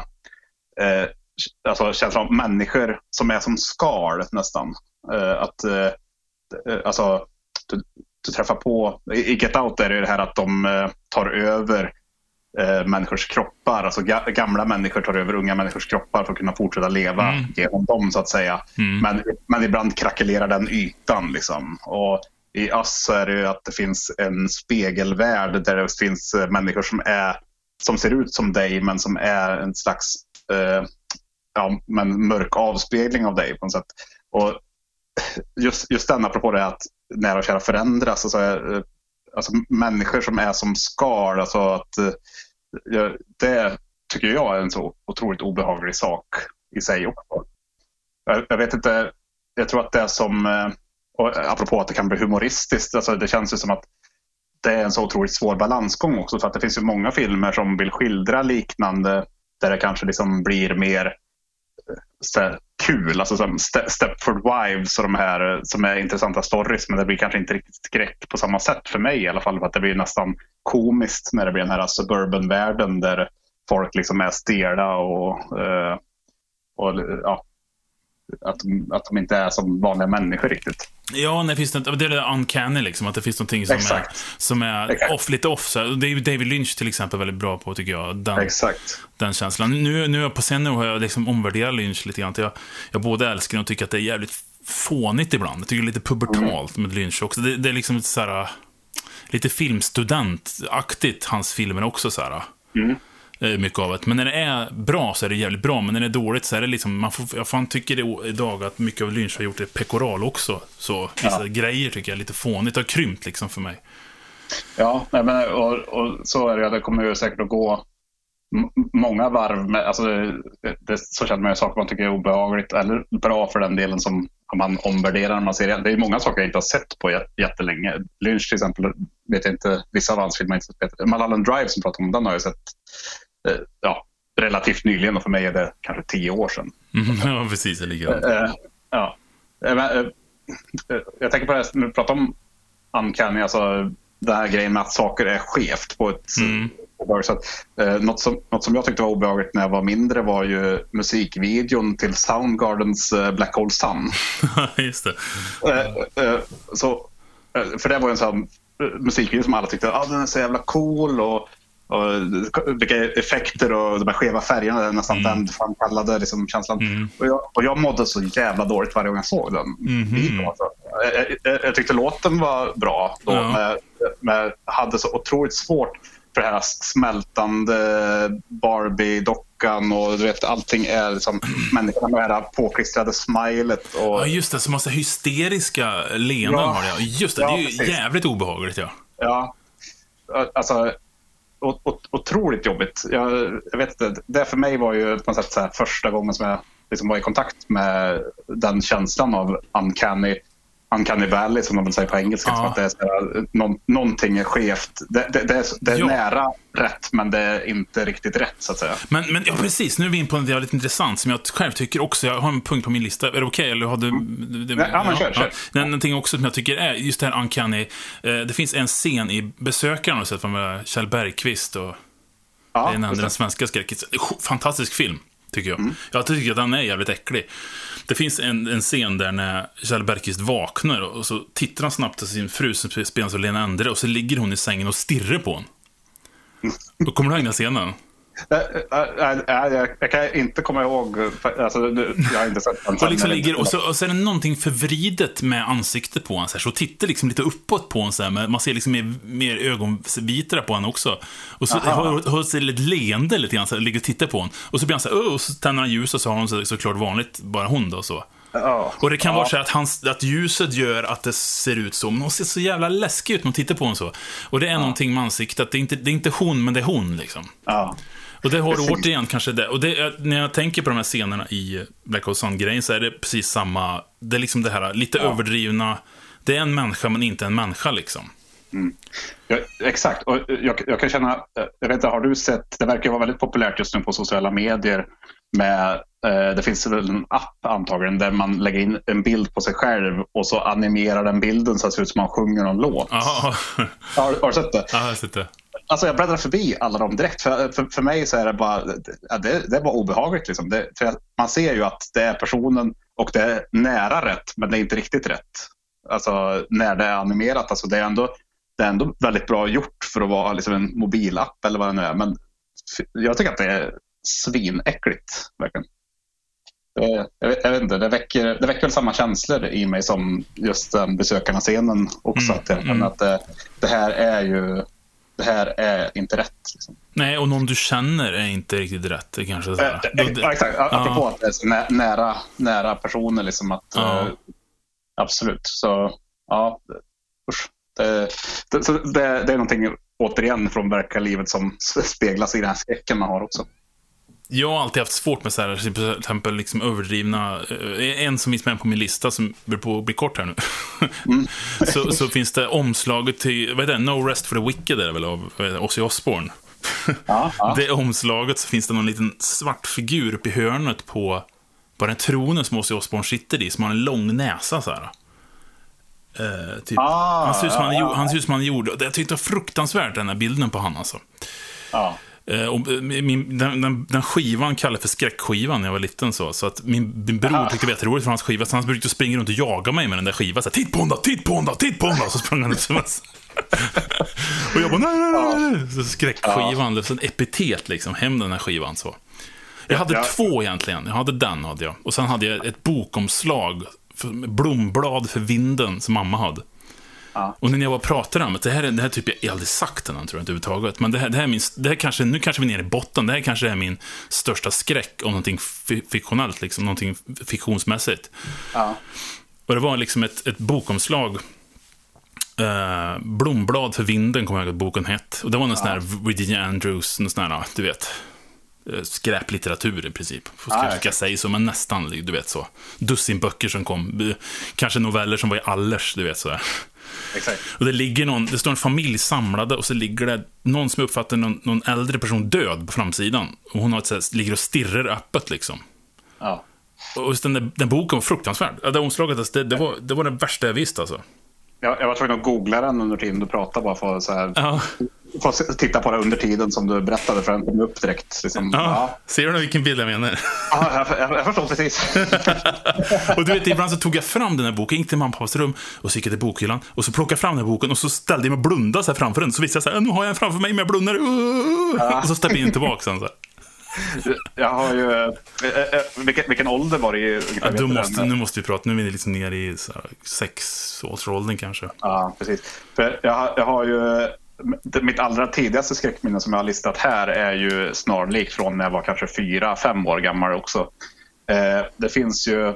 Speaker 1: uh, alltså, känslan av människor som är som skal nästan. Uh, att, uh, alltså, du, du, träffar på, i Get Out är det ju det här att de tar över eh, människors kroppar. Alltså ga gamla människor tar över unga människors kroppar för att kunna fortsätta leva mm. genom dem så att säga. Mm. Men, men ibland krackelerar den ytan. Liksom. Och I Us så är det att det finns en spegelvärld där det finns eh, människor som, är, som ser ut som dig men som är en slags eh, ja, men mörk avspegling av dig på något sätt. Och just, just den, apropå det att nära och kära förändras. Alltså, eh, alltså människor som är som skal. Alltså att, eh, det tycker jag är en så otroligt obehaglig sak i sig också. Jag, jag vet inte, jag tror att det som, eh, och apropå att det kan bli humoristiskt, alltså det känns ju som att det är en så otroligt svår balansgång också. För att det finns ju många filmer som vill skildra liknande där det kanske liksom blir mer så kul. Alltså som Stepford Wives och de här eh, som är intressanta stories. Men det blir kanske inte riktigt skräck på samma sätt för mig i alla fall. För att det blir nästan komiskt när det blir den här alltså, suburban-världen där folk liksom är stela och, eh, och ja, att, att de inte är som vanliga människor riktigt.
Speaker 2: Ja, det, finns något, det är det uncanny liksom, att det finns någonting som Exakt. är, som är off, lite off. Så det är David Lynch till exempel väldigt bra på, tycker jag. Den,
Speaker 1: Exakt.
Speaker 2: den känslan. Nu, nu på senare har jag liksom omvärderat Lynch lite grann. Jag, jag både älskar och tycker att det är jävligt fånigt ibland. Jag tycker det är lite pubertalt mm. med Lynch också. Det, det är liksom så här, lite filmstudentaktigt, hans filmer också. Så här. Mm. Eh, mycket av det. Men när det är bra så är det jävligt bra, men när det är dåligt så är det liksom, man får, jag fan tycker det idag att mycket av Lynch har gjort det pekoral också. Så vissa ja. grejer tycker jag är lite fånigt, har krympt liksom för mig.
Speaker 1: Ja, men, och, och så är det, det kommer ju säkert att gå många varv med, alltså det, det, så känner man ju saker man tycker är obehagligt eller bra för den delen som man omvärderar när man ser det. Det är många saker jag inte har sett på jättelänge. Lynch till exempel, vet jag inte, vissa av hans filmer inte sett. Mulholland Drive som pratar om den har jag sett ja, relativt nyligen och för mig är det kanske tio år sedan.
Speaker 2: Mm, ja, precis. Det ligger
Speaker 1: äh, ja. Jag tänker på det här, när du pratar om uncanny, alltså den här grejen med att saker är skevt på ett mm. Så eh, något, som, något som jag tyckte var obehagligt när jag var mindre var ju musikvideon till Soundgardens eh, Black Hole Sun.
Speaker 2: Just det.
Speaker 1: Eh, eh, så, eh, för det var ju en sån musikvideo som alla tyckte ah, den är så jävla cool och och vilka effekter och de här skeva färgerna nästan mm. den framkallade liksom känslan. Mm. Och, jag, och jag mådde så jävla dåligt varje gång jag såg den mm. alltså. jag, jag, jag, tyckte låten var bra då, ja. men, men hade så otroligt svårt för det här smältande Barbie-dockan och du vet allting är liksom människorna med det här påklistrade smilet. Och...
Speaker 2: Ja just det, som massa hysteriska leenden ja. har det. Just det, ja, det är ju precis. jävligt obehagligt ja.
Speaker 1: Ja, alltså otroligt jobbigt. Jag, jag, vet inte, det för mig var ju på något sätt så första gången som jag liksom var i kontakt med den känslan av uncanny. Uncanny Valley som de säga på engelska.
Speaker 2: Ja.
Speaker 1: Som att det är så någon, någonting är skevt. Det, det, det är, det är
Speaker 2: Ja.
Speaker 1: nära rätt men det är inte riktigt rätt så att säga.
Speaker 2: Men, men ja, precis, nu är vi in på något väldigt intressant som jag själv tycker också, jag har en punkt på min lista. Är det okej? Eller har du... det-
Speaker 1: Ja, ja, men kör, kör.
Speaker 2: Det är Någonting också som jag tycker är, just det här uncanny, eh, det finns en scen i Besökaren, har du sett, med Kjell Bergqvist och
Speaker 1: Ja,
Speaker 2: det är en den svenska skräcken. Fantastisk film, tycker jag.
Speaker 1: Mm.
Speaker 2: Jag tycker att den är jävligt äcklig. Det finns en, en scen där när Kjell Bergqvist vaknar och så tittar han snabbt på sin fru som spelas av Lena Endre och så ligger hon i sängen och stirrar på honom. Då kommer du ihåg den scenen?
Speaker 1: Äh, äh, äh, jag, jag kan inte komma ihåg. Alltså, jag har inte sett den.
Speaker 2: Och, liksom ligger, och, så, och så är det någonting förvridet med ansiktet på honom. Så, här, så tittar liksom lite uppåt på honom. Så här, men man ser liksom mer, mer ögonvitor på honom också. Och så
Speaker 1: Aha.
Speaker 2: har, har så ett leende lite grann, så här, ligger och tittar på honom. Och så blir han så här, och så tänder han ljuset och så har hon så, såklart vanligt, bara hon då så.
Speaker 1: Ja.
Speaker 2: Och det kan
Speaker 1: ja.
Speaker 2: vara så att, hans, att ljuset gör att det ser ut så, men hon ser så jävla läskig ut när man tittar på hon så. Och det är någonting med ansiktet, det är, inte, det är inte hon, men det är hon liksom.
Speaker 1: Ja.
Speaker 2: Och det har du återigen kanske det. Och det är, när jag tänker på de här scenerna i Black Hole Sun-grejen så är det precis samma. Det är liksom det här lite överdrivna. Det är en människa men inte en människa liksom.
Speaker 1: Ja, exakt. Och jag, jag kan känna, jag vet inte, har du sett, det verkar vara väldigt populärt just nu på sociala medier med, eh, det finns väl en app antagligen där man lägger in en bild på sig själv och så animerar den bilden så att det ser ut som man sjunger någon låt.
Speaker 2: Ja,
Speaker 1: Har, har du sett det?
Speaker 2: jag har sett det.
Speaker 1: Alltså jag bläddrar förbi alla dem direkt. För, för, för mig så är det bara, det, det är bara obehagligt. Liksom. Det, för man ser ju att det är personen och det är nära rätt, men det är inte riktigt rätt. Alltså när det är animerat. Alltså, det, är ändå, det är ändå väldigt bra gjort för att vara liksom, en mobilapp eller vad det nu är. Men jag tycker att det är svinäckligt. Verkligen. Det, jag, vet, jag vet inte, det väcker, det väcker väl samma känslor i mig som just den besökarna-scenen också.
Speaker 2: Mm,
Speaker 1: Att, jag
Speaker 2: mm.
Speaker 1: att det, det här är ju det här är inte rätt. Liksom.
Speaker 2: Nej, och någon du känner är inte riktigt rätt. Kanske Då-
Speaker 1: ja, exakt, apropå att det är nära, nära personer. Liksom att, eh, absolut. Så ja, usch. Det, det, så det, det är någonting återigen från verkliga livet som speglas i den här skräcken man har också.
Speaker 2: Jag har alltid haft svårt med så här, till exempel liksom överdrivna, eh, en som finns med på min lista som blir på att bli kort här nu.
Speaker 1: Mm.
Speaker 2: så, så finns det omslaget till, vad är det, No Rest for the Wicked är det väl av det, Ozzy Osbourne.
Speaker 1: Ja, ja.
Speaker 2: Det omslaget så finns det någon liten svart figur uppe i hörnet på, på den tronen som Ozzy Osbourne sitter i, som har en lång näsa så här. Eh, typ.
Speaker 1: Ah,
Speaker 2: han, ser ut som han,
Speaker 1: ja.
Speaker 2: han ser ut som han gjorde. Jag tyckte det var fruktansvärt den här bilden på han alltså.
Speaker 1: ja.
Speaker 2: Eh, och min, den, den, den skivan kallade jag för skräckskivan när jag var liten. Så, så att min, min bror
Speaker 1: Aha.
Speaker 2: tyckte det var jätteroligt för hans skiva, så han brukade springa runt och jaga mig med den där skivan. Så här, titt på den titt på den titt på den! Så sprang han ut som. Och jag bara, nej, nej, nej, nej. Så skräckskivan, det var en epitet liksom, hem den här skivan. Så. Jag hade
Speaker 1: Ja.
Speaker 2: två egentligen. Jag hade den, hade jag. Och sen hade jag ett bokomslag, för, blomblad för vinden, som mamma hade.
Speaker 1: Ja.
Speaker 2: Och när jag var och pratade om det, här, är- det här typ jag aldrig sagt innan, tror jag inte överhuvudtaget. Men det här, det här är min, det här kanske, nu kanske vi är nere i botten. Det här kanske är min största skräck om någonting fi- fiktionellt, liksom, någonting fiktionsmässigt.
Speaker 1: Ja.
Speaker 2: Och det var liksom ett, ett bokomslag. Eh, Blomblad för vinden, kommer jag ihåg att boken hette. Och det var någon sån här Virginia Andrews, någon sån här, du vet, eh, skräplitteratur i princip. Ska,
Speaker 1: Ah,
Speaker 2: ska jag säga så, men nästan, du vet så. Dussin böcker som kom, eh, kanske noveller som var i allers, du vet så.
Speaker 1: Exakt.
Speaker 2: Och det ligger någon, det står en familj samlade och så ligger det någon som uppfattar någon, någon äldre person död på framsidan. Och hon har ett, här, ligger och stirrar öppet liksom.
Speaker 1: Ja.
Speaker 2: Och just den, där, den boken var fruktansvärd. Det omslaget, alltså, det, det, var, det var det värsta jag visste alltså.
Speaker 1: Jag, jag var tvungen att googla den under tiden du pratade bara för att så här,
Speaker 2: Ja,
Speaker 1: få titta på det under tiden som du berättade för den kom upp direkt. Liksom.
Speaker 2: ja.
Speaker 1: Ja.
Speaker 2: Ser du vilken bild jag menar?
Speaker 1: Ja, jag, jag, jag förstår precis.
Speaker 2: Och du vet, ibland så tog jag fram den här boken, gick till mamma och pappas rum och så gick jag till bokhyllan och så plockade jag fram den här boken och så ställde jag mig och blundade så här framför den. Så visste jag så här, nu har jag den framför mig men jag blundar. Uh, Och så steppade jag in tillbaka sen så här.
Speaker 1: Jag har ju... eh, eh, vilken, vilken ålder var det?
Speaker 2: Ja,
Speaker 1: du
Speaker 2: måste,
Speaker 1: den?
Speaker 2: nu måste vi prata, nu är vi liksom nere i sexårsåldern kanske.
Speaker 1: Ja, precis. För jag, har- jag har ju... Mitt allra tidigaste skräckminne som jag har listat här är ju snarlikt från när jag var kanske fyra, fem år gammal också. Eh, det finns ju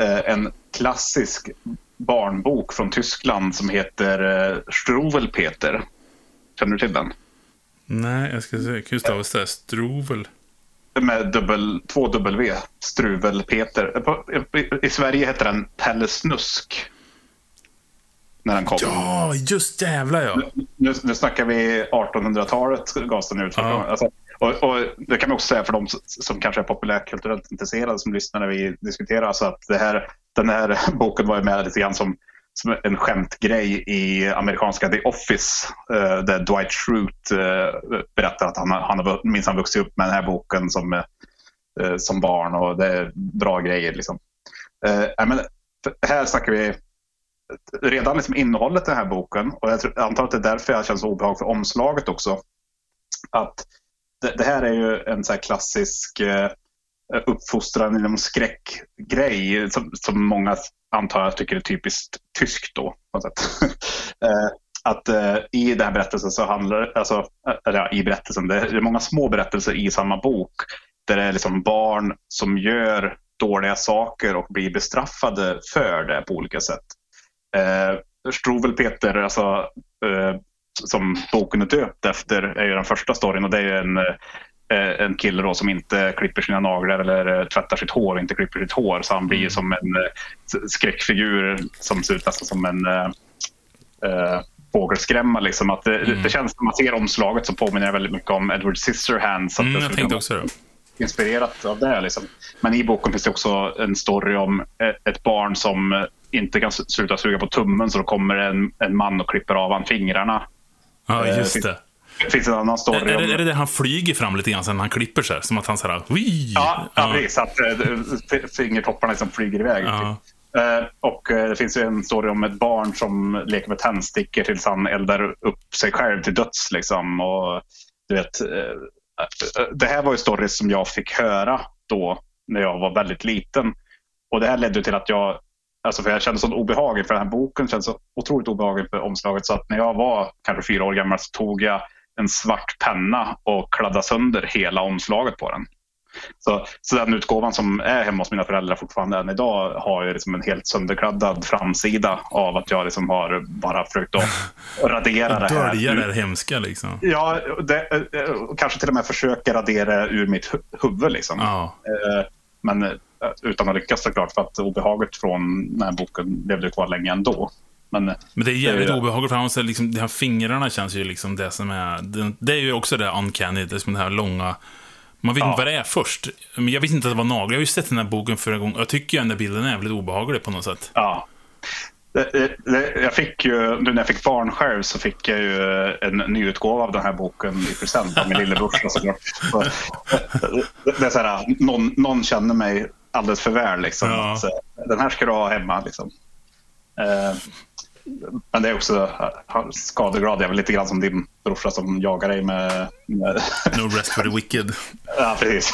Speaker 1: eh, en klassisk barnbok från Tyskland som heter eh, Struwelpeter. Känner du till den?
Speaker 2: Nej, jag ska se. Gustav det? Struvel.
Speaker 1: Med dubbel, två W. Struvelpeter. I, I Sverige heter den Pelle Snusk. när den kom.
Speaker 2: Ja, just jävlar ja.
Speaker 1: Nu, nu snackar vi 1800-talet gavs den ut.
Speaker 2: Ja.
Speaker 1: Alltså, och, och det kan man också säga för de som kanske är populärkulturellt intresserade som lyssnar när vi diskuterar. Så att det här, den här boken var ju med lite grann som, som en skämtgrej i amerikanska The Office. eh, där Dwight Schrute uh, berättar att han, har- han har minsann vuxit upp med den här boken som, eh, som barn och det är bra grejer. Liksom. Eh, men, här snackar vi redan liksom innehållet i den här boken och jag, tror, jag antar att det är därför jag känner så obehag för omslaget också. Att det, det här är ju en så här klassisk eh, Eh, uppfostran inom skräckgrej som, som många antar jag tycker är typiskt tyskt då. På något sätt. Eh, att eh, i den här berättelsen så handlar det, alltså, eh, eller ja, i berättelsen, det är många små berättelser i samma bok där det är liksom barn som gör dåliga saker och blir bestraffade för det på olika sätt. Eh, Struvel Peter, alltså, eh, som boken är döpt efter, är ju den första storyn och det är ju en, eh, en kille då som inte klipper sina naglar eller eh, tvättar sitt hår och inte klipper sitt hår. Så han blir ju som en eh, skräckfigur som ser ut nästan som en eh, eh, fågelskrämma. Liksom. Att det, det känns när man ser omslaget så påminner det väldigt mycket om Edward Scissorhands. Att
Speaker 2: Mm, jag tänkte
Speaker 1: kunna
Speaker 2: också det.
Speaker 1: inspirerat av det. Liksom. Men i boken finns det också en story om eh, ett barn som eh, inte kan sluta suga på tummen så då kommer en, en man och klipper av han fingrarna.
Speaker 2: Ja,
Speaker 1: Eh,
Speaker 2: just det.
Speaker 1: Det finns en annan
Speaker 2: Är,
Speaker 1: story
Speaker 2: är,
Speaker 1: om...
Speaker 2: det, är det där han flyger fram lite grann sen när han klipper sig? Som att han såhär, Wii!
Speaker 1: Ja, ja, precis. Att eh, fingertopparna liksom flyger iväg.
Speaker 2: Ja.
Speaker 1: Eh, och eh, det finns ju en story om ett barn som leker med tändstickor tills han eldar upp sig själv till döds. Liksom. Och, du vet, det här var ju stories som jag fick höra då när jag var väldigt liten. Och det här ledde till att jag, alltså för jag kände sån obehag för den här boken, kände så otroligt obehaglig för omslaget så att när jag var kanske fyra år gammal så tog jag en svart penna och kladdade sönder hela omslaget på den. Så, så den utgåvan som är hemma hos mina föräldrar fortfarande än idag har ju liksom en helt sönderkladdad framsida av att jag liksom har bara försökt att radera det här.
Speaker 2: Dölja det hemska liksom.
Speaker 1: Ja, det, eh, och kanske till och med försöka radera ur mitt hu- huvud. Liksom.
Speaker 2: Ja.
Speaker 1: Eh, Men eh, utan att lyckas såklart för att obehaget från den här boken levde kvar länge ändå. Men
Speaker 2: Men det är jävligt
Speaker 1: Det är-
Speaker 2: obehagligt för han säger liksom, de här fingrarna känns ju liksom det som är, det, det är ju också det uncanny, det som det här långa, man vet
Speaker 1: Ja.
Speaker 2: inte vad det är först. Men jag visste inte att det var naglar, jag har ju sett den här boken förra gången, jag tycker ju den där bilden är jävligt obehaglig på något sätt.
Speaker 1: Ja. Det, det, jag fick ju, nu när jag fick barn själv så fick jag ju en nyutgåva av den här boken i present av min lillebrorsa såklart. Så, det, är så här, någon, någon känner mig alldeles för väl. Liksom,
Speaker 2: Ja.
Speaker 1: eh, den här ska du ha hemma. Liksom. Eh, men det är också han- skadeglad. Jag är väl lite grann som din brorsa som jagar dig med... med
Speaker 2: No rest for the wicked.
Speaker 1: ja, precis.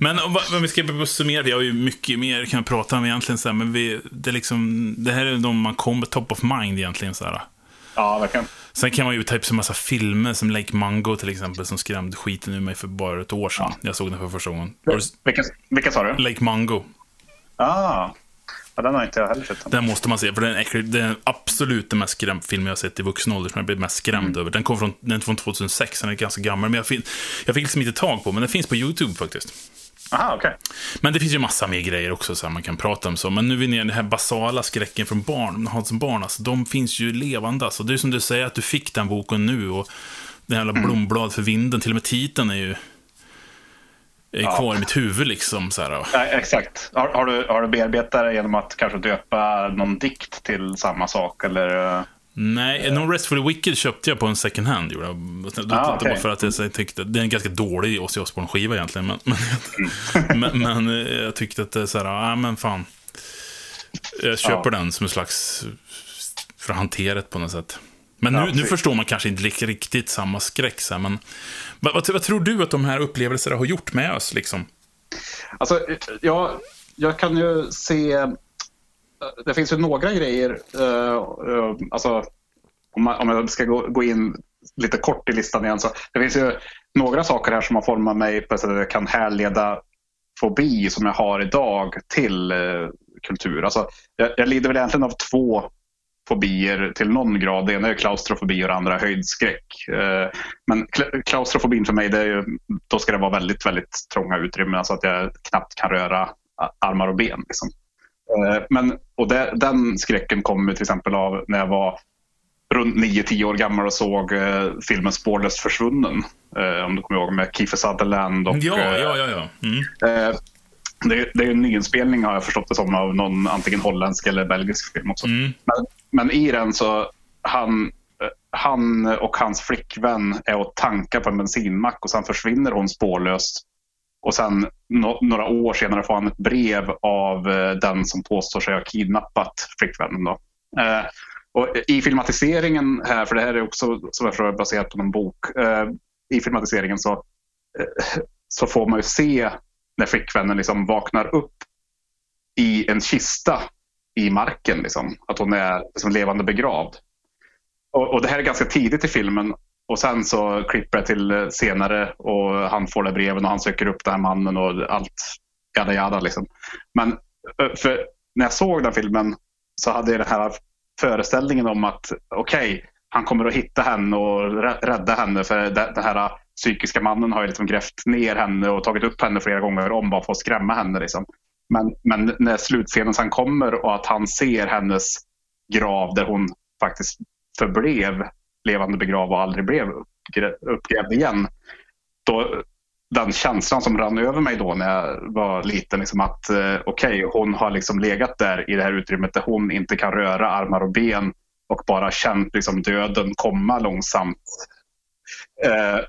Speaker 2: Men om, om vi ska summera, vi har ju mycket mer kan prata om egentligen, så här, men vi, det, är liksom, det här är de man kommer top of mind egentligen. Så här.
Speaker 1: Ja, verkligen.
Speaker 2: Sen kan man ju typ en massa filmer som Lake Mango till exempel, som skrämde skiten ur mig för bara ett år sedan. Jag såg den för första gången.
Speaker 1: Vilka, vilka sa du?
Speaker 2: Lake Mango.
Speaker 1: Ah, ja, den har inte jag heller sett.
Speaker 2: Den måste man se, för den är, äcklig. den är absolut den mest skrämda film jag har sett i vuxen ålder, som jag blivit mest skrämd över. Den kom från, den från 2006, den är ganska gammal, men jag, fin, jag fick liksom inte tag på men den finns på YouTube faktiskt.
Speaker 1: Aha, okej.
Speaker 2: Men det finns ju massa mer grejer också så här, man kan prata om. så. Men nu är vi nere i den här basala skräcken från barn, har som barn, alltså, de finns ju levande. Alltså. Det är som du säger, att du fick den boken nu och den jävla blomblad för vinden, till och med titeln är ju är kvar i mitt huvud liksom. Så här,
Speaker 1: Ja, exakt. Har, har, du, har du bearbetat det genom att kanske döpa någon dikt till samma sak? Eller? eh?
Speaker 2: Nej, No Rest for the Wicked köpte jag på en second hand. Gjorde jag. Det
Speaker 1: Ah,
Speaker 2: var
Speaker 1: okej.
Speaker 2: för att jag tyckte, det är en ganska dålig Ozzy Osbourne-skiva egentligen. Men, men, men, men eh, jag tyckte att det är så här, ja men fan. Jag köper den som en slags, för att hantera det på något sätt. Men nu,
Speaker 1: Ja,
Speaker 2: nu förstår man kanske inte riktigt samma skräck. Så här, men vad, vad, vad tror du att de här upplevelserna har gjort med oss? Liksom?
Speaker 1: Alltså, jag, jag kan ju se... Det finns ju några grejer. eh, eh, alltså, om, man, om jag ska gå, gå in lite kort i listan igen. Så det finns ju några saker här som har format mig på ett sätt att jag kan härleda fobi som jag har idag till eh, kultur. Alltså, jag, jag lider väl egentligen av två fobier till någon grad. Det ena är klaustrofobi och det andra är höjdskräck. Eh, Men kla- klaustrofobin för mig, det är ju, då ska det vara väldigt, väldigt trånga utrymmen så att jag knappt kan röra armar och ben. Liksom. Eh, men, och det, den skräcken kom till exempel av när jag var runt 9-10 år gammal och såg eh, filmen Spårlöst försvunnen. Om du kommer ihåg med Kiefer Sutherland. Och,
Speaker 2: ja, ja, ja. ja. Mm.
Speaker 1: Det, det, är en nyinspelning har jag förstått det som av någon antingen holländsk eller belgisk film också. Mm. Men, men, i den så han, han och hans flickvän är och tankar på en bensinmack och sen försvinner hon spårlöst. Och sen no, några år senare får han ett brev av eh, den som påstår sig ha kidnappat flickvännen. Då. Eh, och I filmatiseringen här, för det här är också som jag förstår baserat på någon bok. Eh, I filmatiseringen så, eh, så får man ju se när flickvännen liksom vaknar upp i en kista i marken. Liksom. Att hon är liksom levande begravd. Och, och, det här är ganska tidigt i filmen. Och sen så klipper jag till senare och han får det breven och han söker upp den här mannen och allt jada jada. Liksom. Men för när jag såg den filmen så hade jag den här föreställningen om att okej, okay, han kommer att hitta henne och rädda henne för den här psykiska mannen har ju liksom grävt ner henne och tagit upp henne flera gånger om bara för att skrämma henne. Liksom. Men, men när slutscenen sen kommer och att han ser hennes grav där hon faktiskt förblev levande begravd och aldrig blev uppgrävd igen. Då, den känslan som rann över mig då när jag var liten, liksom att eh, okej, okay, hon har liksom legat där i det här utrymmet där hon inte kan röra armar och ben och bara känt liksom döden komma långsamt. Eh,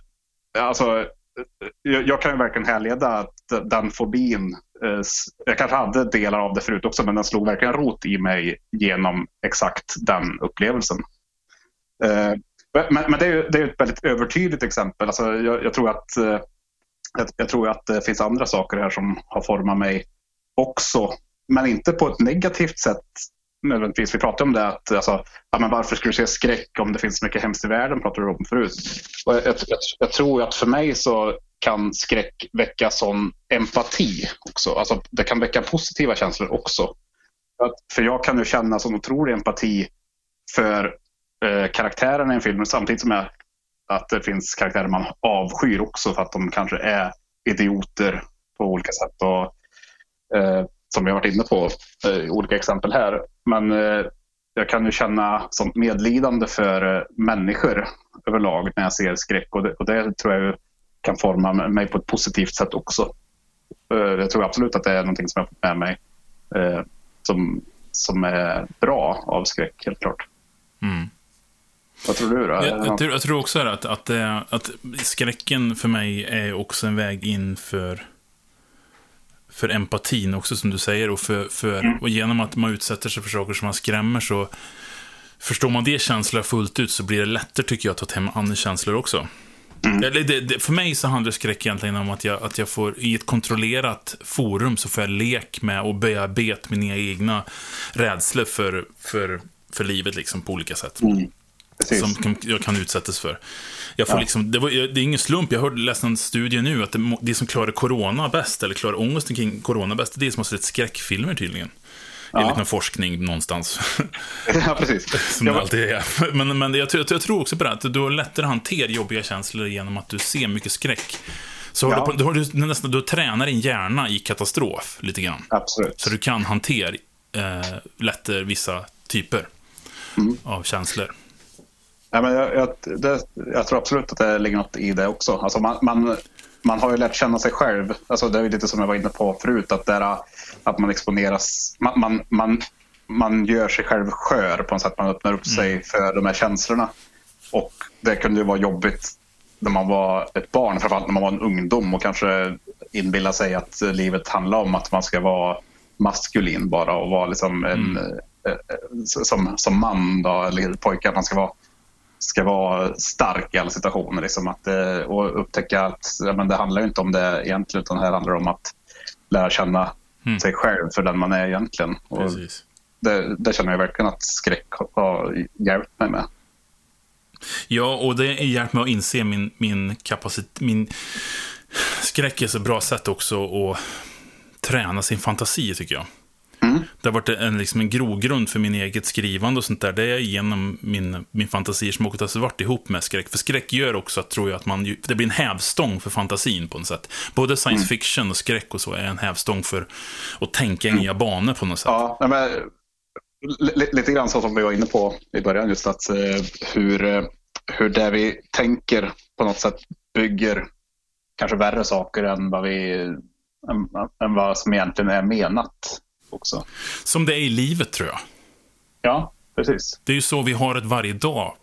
Speaker 1: Eh, alltså, eh, jag, jag, kan ju verkligen härleda att den fobin, eh, jag kanske hade delar av det förut också, men den slog verkligen rot i mig genom exakt den upplevelsen. Eh, men, men det, är, det är ett väldigt övertydligt exempel. Alltså, jag, jag tror att eh, jag, jag, tror att det finns andra saker här som har format mig också. Men inte på ett negativt sätt nödvändigtvis. Vi pratade om det att alltså, ja, men varför skulle du se skräck om det finns så mycket hemskt i världen? pratade du om förut. Och jag, jag, jag, tror att för mig så kan skräck väcka sån empati också. Alltså, det kan väcka positiva känslor också. För jag kan ju känna sån otrolig empati för eh, karaktärerna i en film samtidigt som jag att det finns karaktärer man avskyr också för att de kanske är idioter på olika sätt. Och, eh, som vi har varit inne på eh, olika exempel här. Men eh, jag kan ju känna sånt medlidande för eh, människor överlag när jag ser skräck och det, och det tror jag kan forma mig på ett positivt sätt också. Eh, jag tror absolut att det är någonting som jag har fått med mig eh, som, som är bra av skräck, helt klart. Mm. Vad tror du då?
Speaker 2: Jag, jag, tror, jag tror också att, att, att skräcken för mig är också en väg in för, för empatin också, som du säger. Och, för, för, mm. och genom att man utsätter sig för saker som man skrämmer så förstår man det känslor fullt ut så blir det lättare, tycker jag, att ta hem andra känslor också. Mm. Det, det, det, för mig så handlar skräck egentligen om att jag, att jag får, i ett kontrollerat forum, så får jag lek med och bearbeta mina egna rädslor för, för, för livet liksom, på olika sätt. Mm. Precis. som kan, jag kan utsättas för. Jag får ja. liksom, det, var, det är ingen slump, jag hörde, läste en studie nu, att det, det som klarar corona bäst, eller klarar ångesten kring corona bäst, det är det som har sett skräckfilmer tydligen. Ja. Enligt någon forskning någonstans.
Speaker 1: Ja, precis.
Speaker 2: som det alltid är. Men, men jag, jag, jag tror också på det, att du har lättare att hantera jobbiga känslor genom att du ser mycket skräck. Så ja. du, har du, nästan, du tränar din hjärna i katastrof lite grann.
Speaker 1: Absolut.
Speaker 2: Så du kan hantera eh, lättare vissa typer mm. av känslor.
Speaker 1: Ja, men jag, jag, det, jag, tror absolut att det ligger något i det också. Alltså man, man, man har ju lärt känna sig själv. Alltså det är lite som jag var inne på förut, att, där, att man exponeras. Man, man, man, man gör sig själv skör på något sätt. Man öppnar upp sig mm. för de här känslorna. Och det kunde ju vara jobbigt när man var ett barn, framförallt när man var en ungdom och kanske inbilla sig att livet handlar om att man ska vara maskulin bara och vara liksom en, mm. Eh, eh, som, som man då, eller pojke, att man ska vara ska vara stark i alla situationer. Liksom att, eh, och upptäcka att ja, men det handlar inte om det egentligen utan det här handlar om att lära känna mm. sig själv för den man är egentligen. Det, det känner jag verkligen att skräck har hjälpt mig med.
Speaker 2: Ja, och det har hjälpt mig att inse min, min kapacitet. Min skräck är så bra sätt också att träna sin fantasi, tycker jag. Mm. Det har varit en, liksom en grogrund för min eget skrivande och sånt där. Det är genom min, min fantasi som också har varit ihop med skräck. För skräck gör också, att, tror jag, att man, det blir en hävstång för fantasin på något sätt. Både science mm. fiction och skräck och så är en hävstång för att tänka i mm. nya banor på något sätt.
Speaker 1: Ja, men, lite grann så som vi var inne på i början, just att eh, hur, eh, hur det vi tänker på något sätt bygger kanske värre saker än vad, vi, än, än vad som egentligen är menat också.
Speaker 2: Som det är i livet tror jag.
Speaker 1: Ja, precis.
Speaker 2: Det är ju så vi har det varje dag.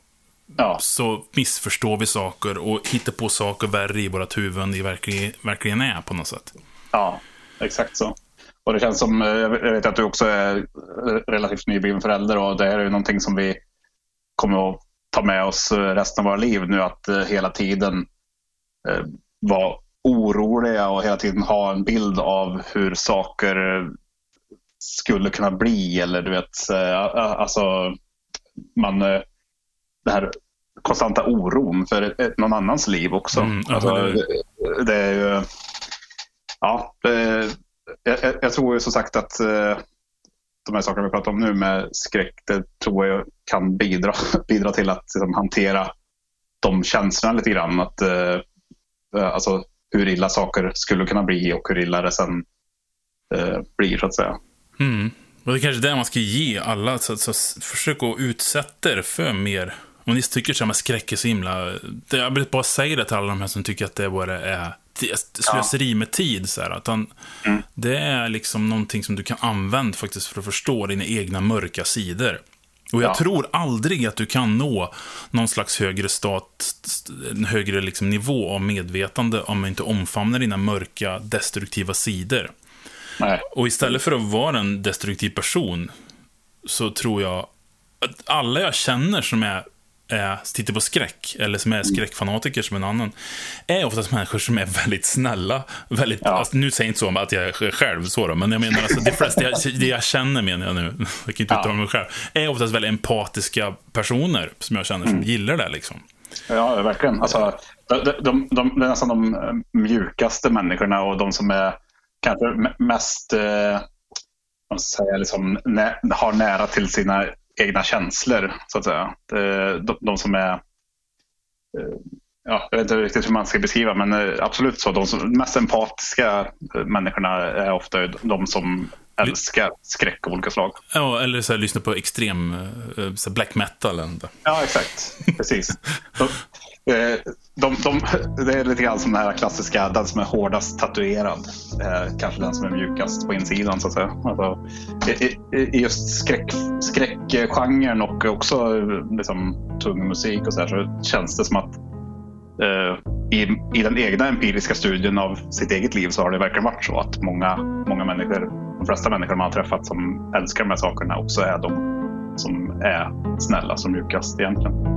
Speaker 2: Ja. Så missförstår vi saker och hittar på saker värre i vårt huvud än det verkligen, verkligen är på något sätt.
Speaker 1: Ja, exakt så. Och det känns som, eh, jag vet att du också är relativt nybliven förälder och det här är ju någonting som vi kommer att ta med oss resten av våra liv nu att eh, hela tiden eh, vara oroliga och hela tiden ha en bild av hur saker skulle kunna bli eller du vet, alltså man, det här konstanta oron för någon annans liv också. Mm, alltså, det är ju, ja, det, jag, jag, tror ju som sagt att eh, de här sakerna vi pratar om nu med skräck, det tror jag kan bidra, bidra till att liksom, hantera de känslorna lite grann. Att, eh, eh, alltså, hur illa saker skulle kunna bli och hur illa det sen eh, blir så att säga.
Speaker 2: Mm. Och det är kanske det man ska ge alla, så, så försök att utsätta er för mer om ni tycker att skräck är så himla... Jag vill bara säga det till alla de här som tycker att det bara är slöseri med tid. Så här, utan mm. Det är liksom någonting som du kan använda faktiskt för att förstå dina egna mörka sidor. Och jag ja. tror aldrig att du kan nå någon slags högre stat, en högre liksom nivå av medvetande om man inte omfamnar dina mörka, destruktiva sidor. Nej. Och istället för att vara en destruktiv person, så tror jag att alla jag känner som är är, tittar på skräck, eller som är mm. skräckfanatiker som en annan, är oftast människor som är väldigt snälla. Väldigt, ja. alltså, nu säger jag inte så att jag är själv så då, men jag menar alltså, de flesta jag, det jag känner menar jag nu, jag kan inte uttala mig själv, är oftast väldigt empatiska personer som jag känner som mm. gillar det liksom.
Speaker 1: Ja, verkligen. Alltså, de, de, de, det är nästan de mjukaste människorna och de som är kanske mest eh, säga, liksom, nä, har nära till sina egna känslor, så att säga. De, de som är... Eh, ja, jag vet inte riktigt hur man ska beskriva, men eh, absolut så. De som, mest empatiska eh, människorna är ofta de som älskar skräck av olika slag.
Speaker 2: Ja, eller så här, lyssna på extrem så black metal.
Speaker 1: Ja, exakt. Precis. Eh, Eh, de, de, det är lite grann som den här klassiska, den som är hårdast tatuerad. Eh, kanske den som är mjukast på insidan så att säga. Alltså, i, i, just skräck, skräckgenren och också liksom, tung musik och så, här, så känns det som att eh, i, i den egna empiriska studien av sitt eget liv så har det verkligen varit så att många, många människor, de flesta människor man har träffat som älskar de här sakerna också är de som är snälla som mjukast egentligen.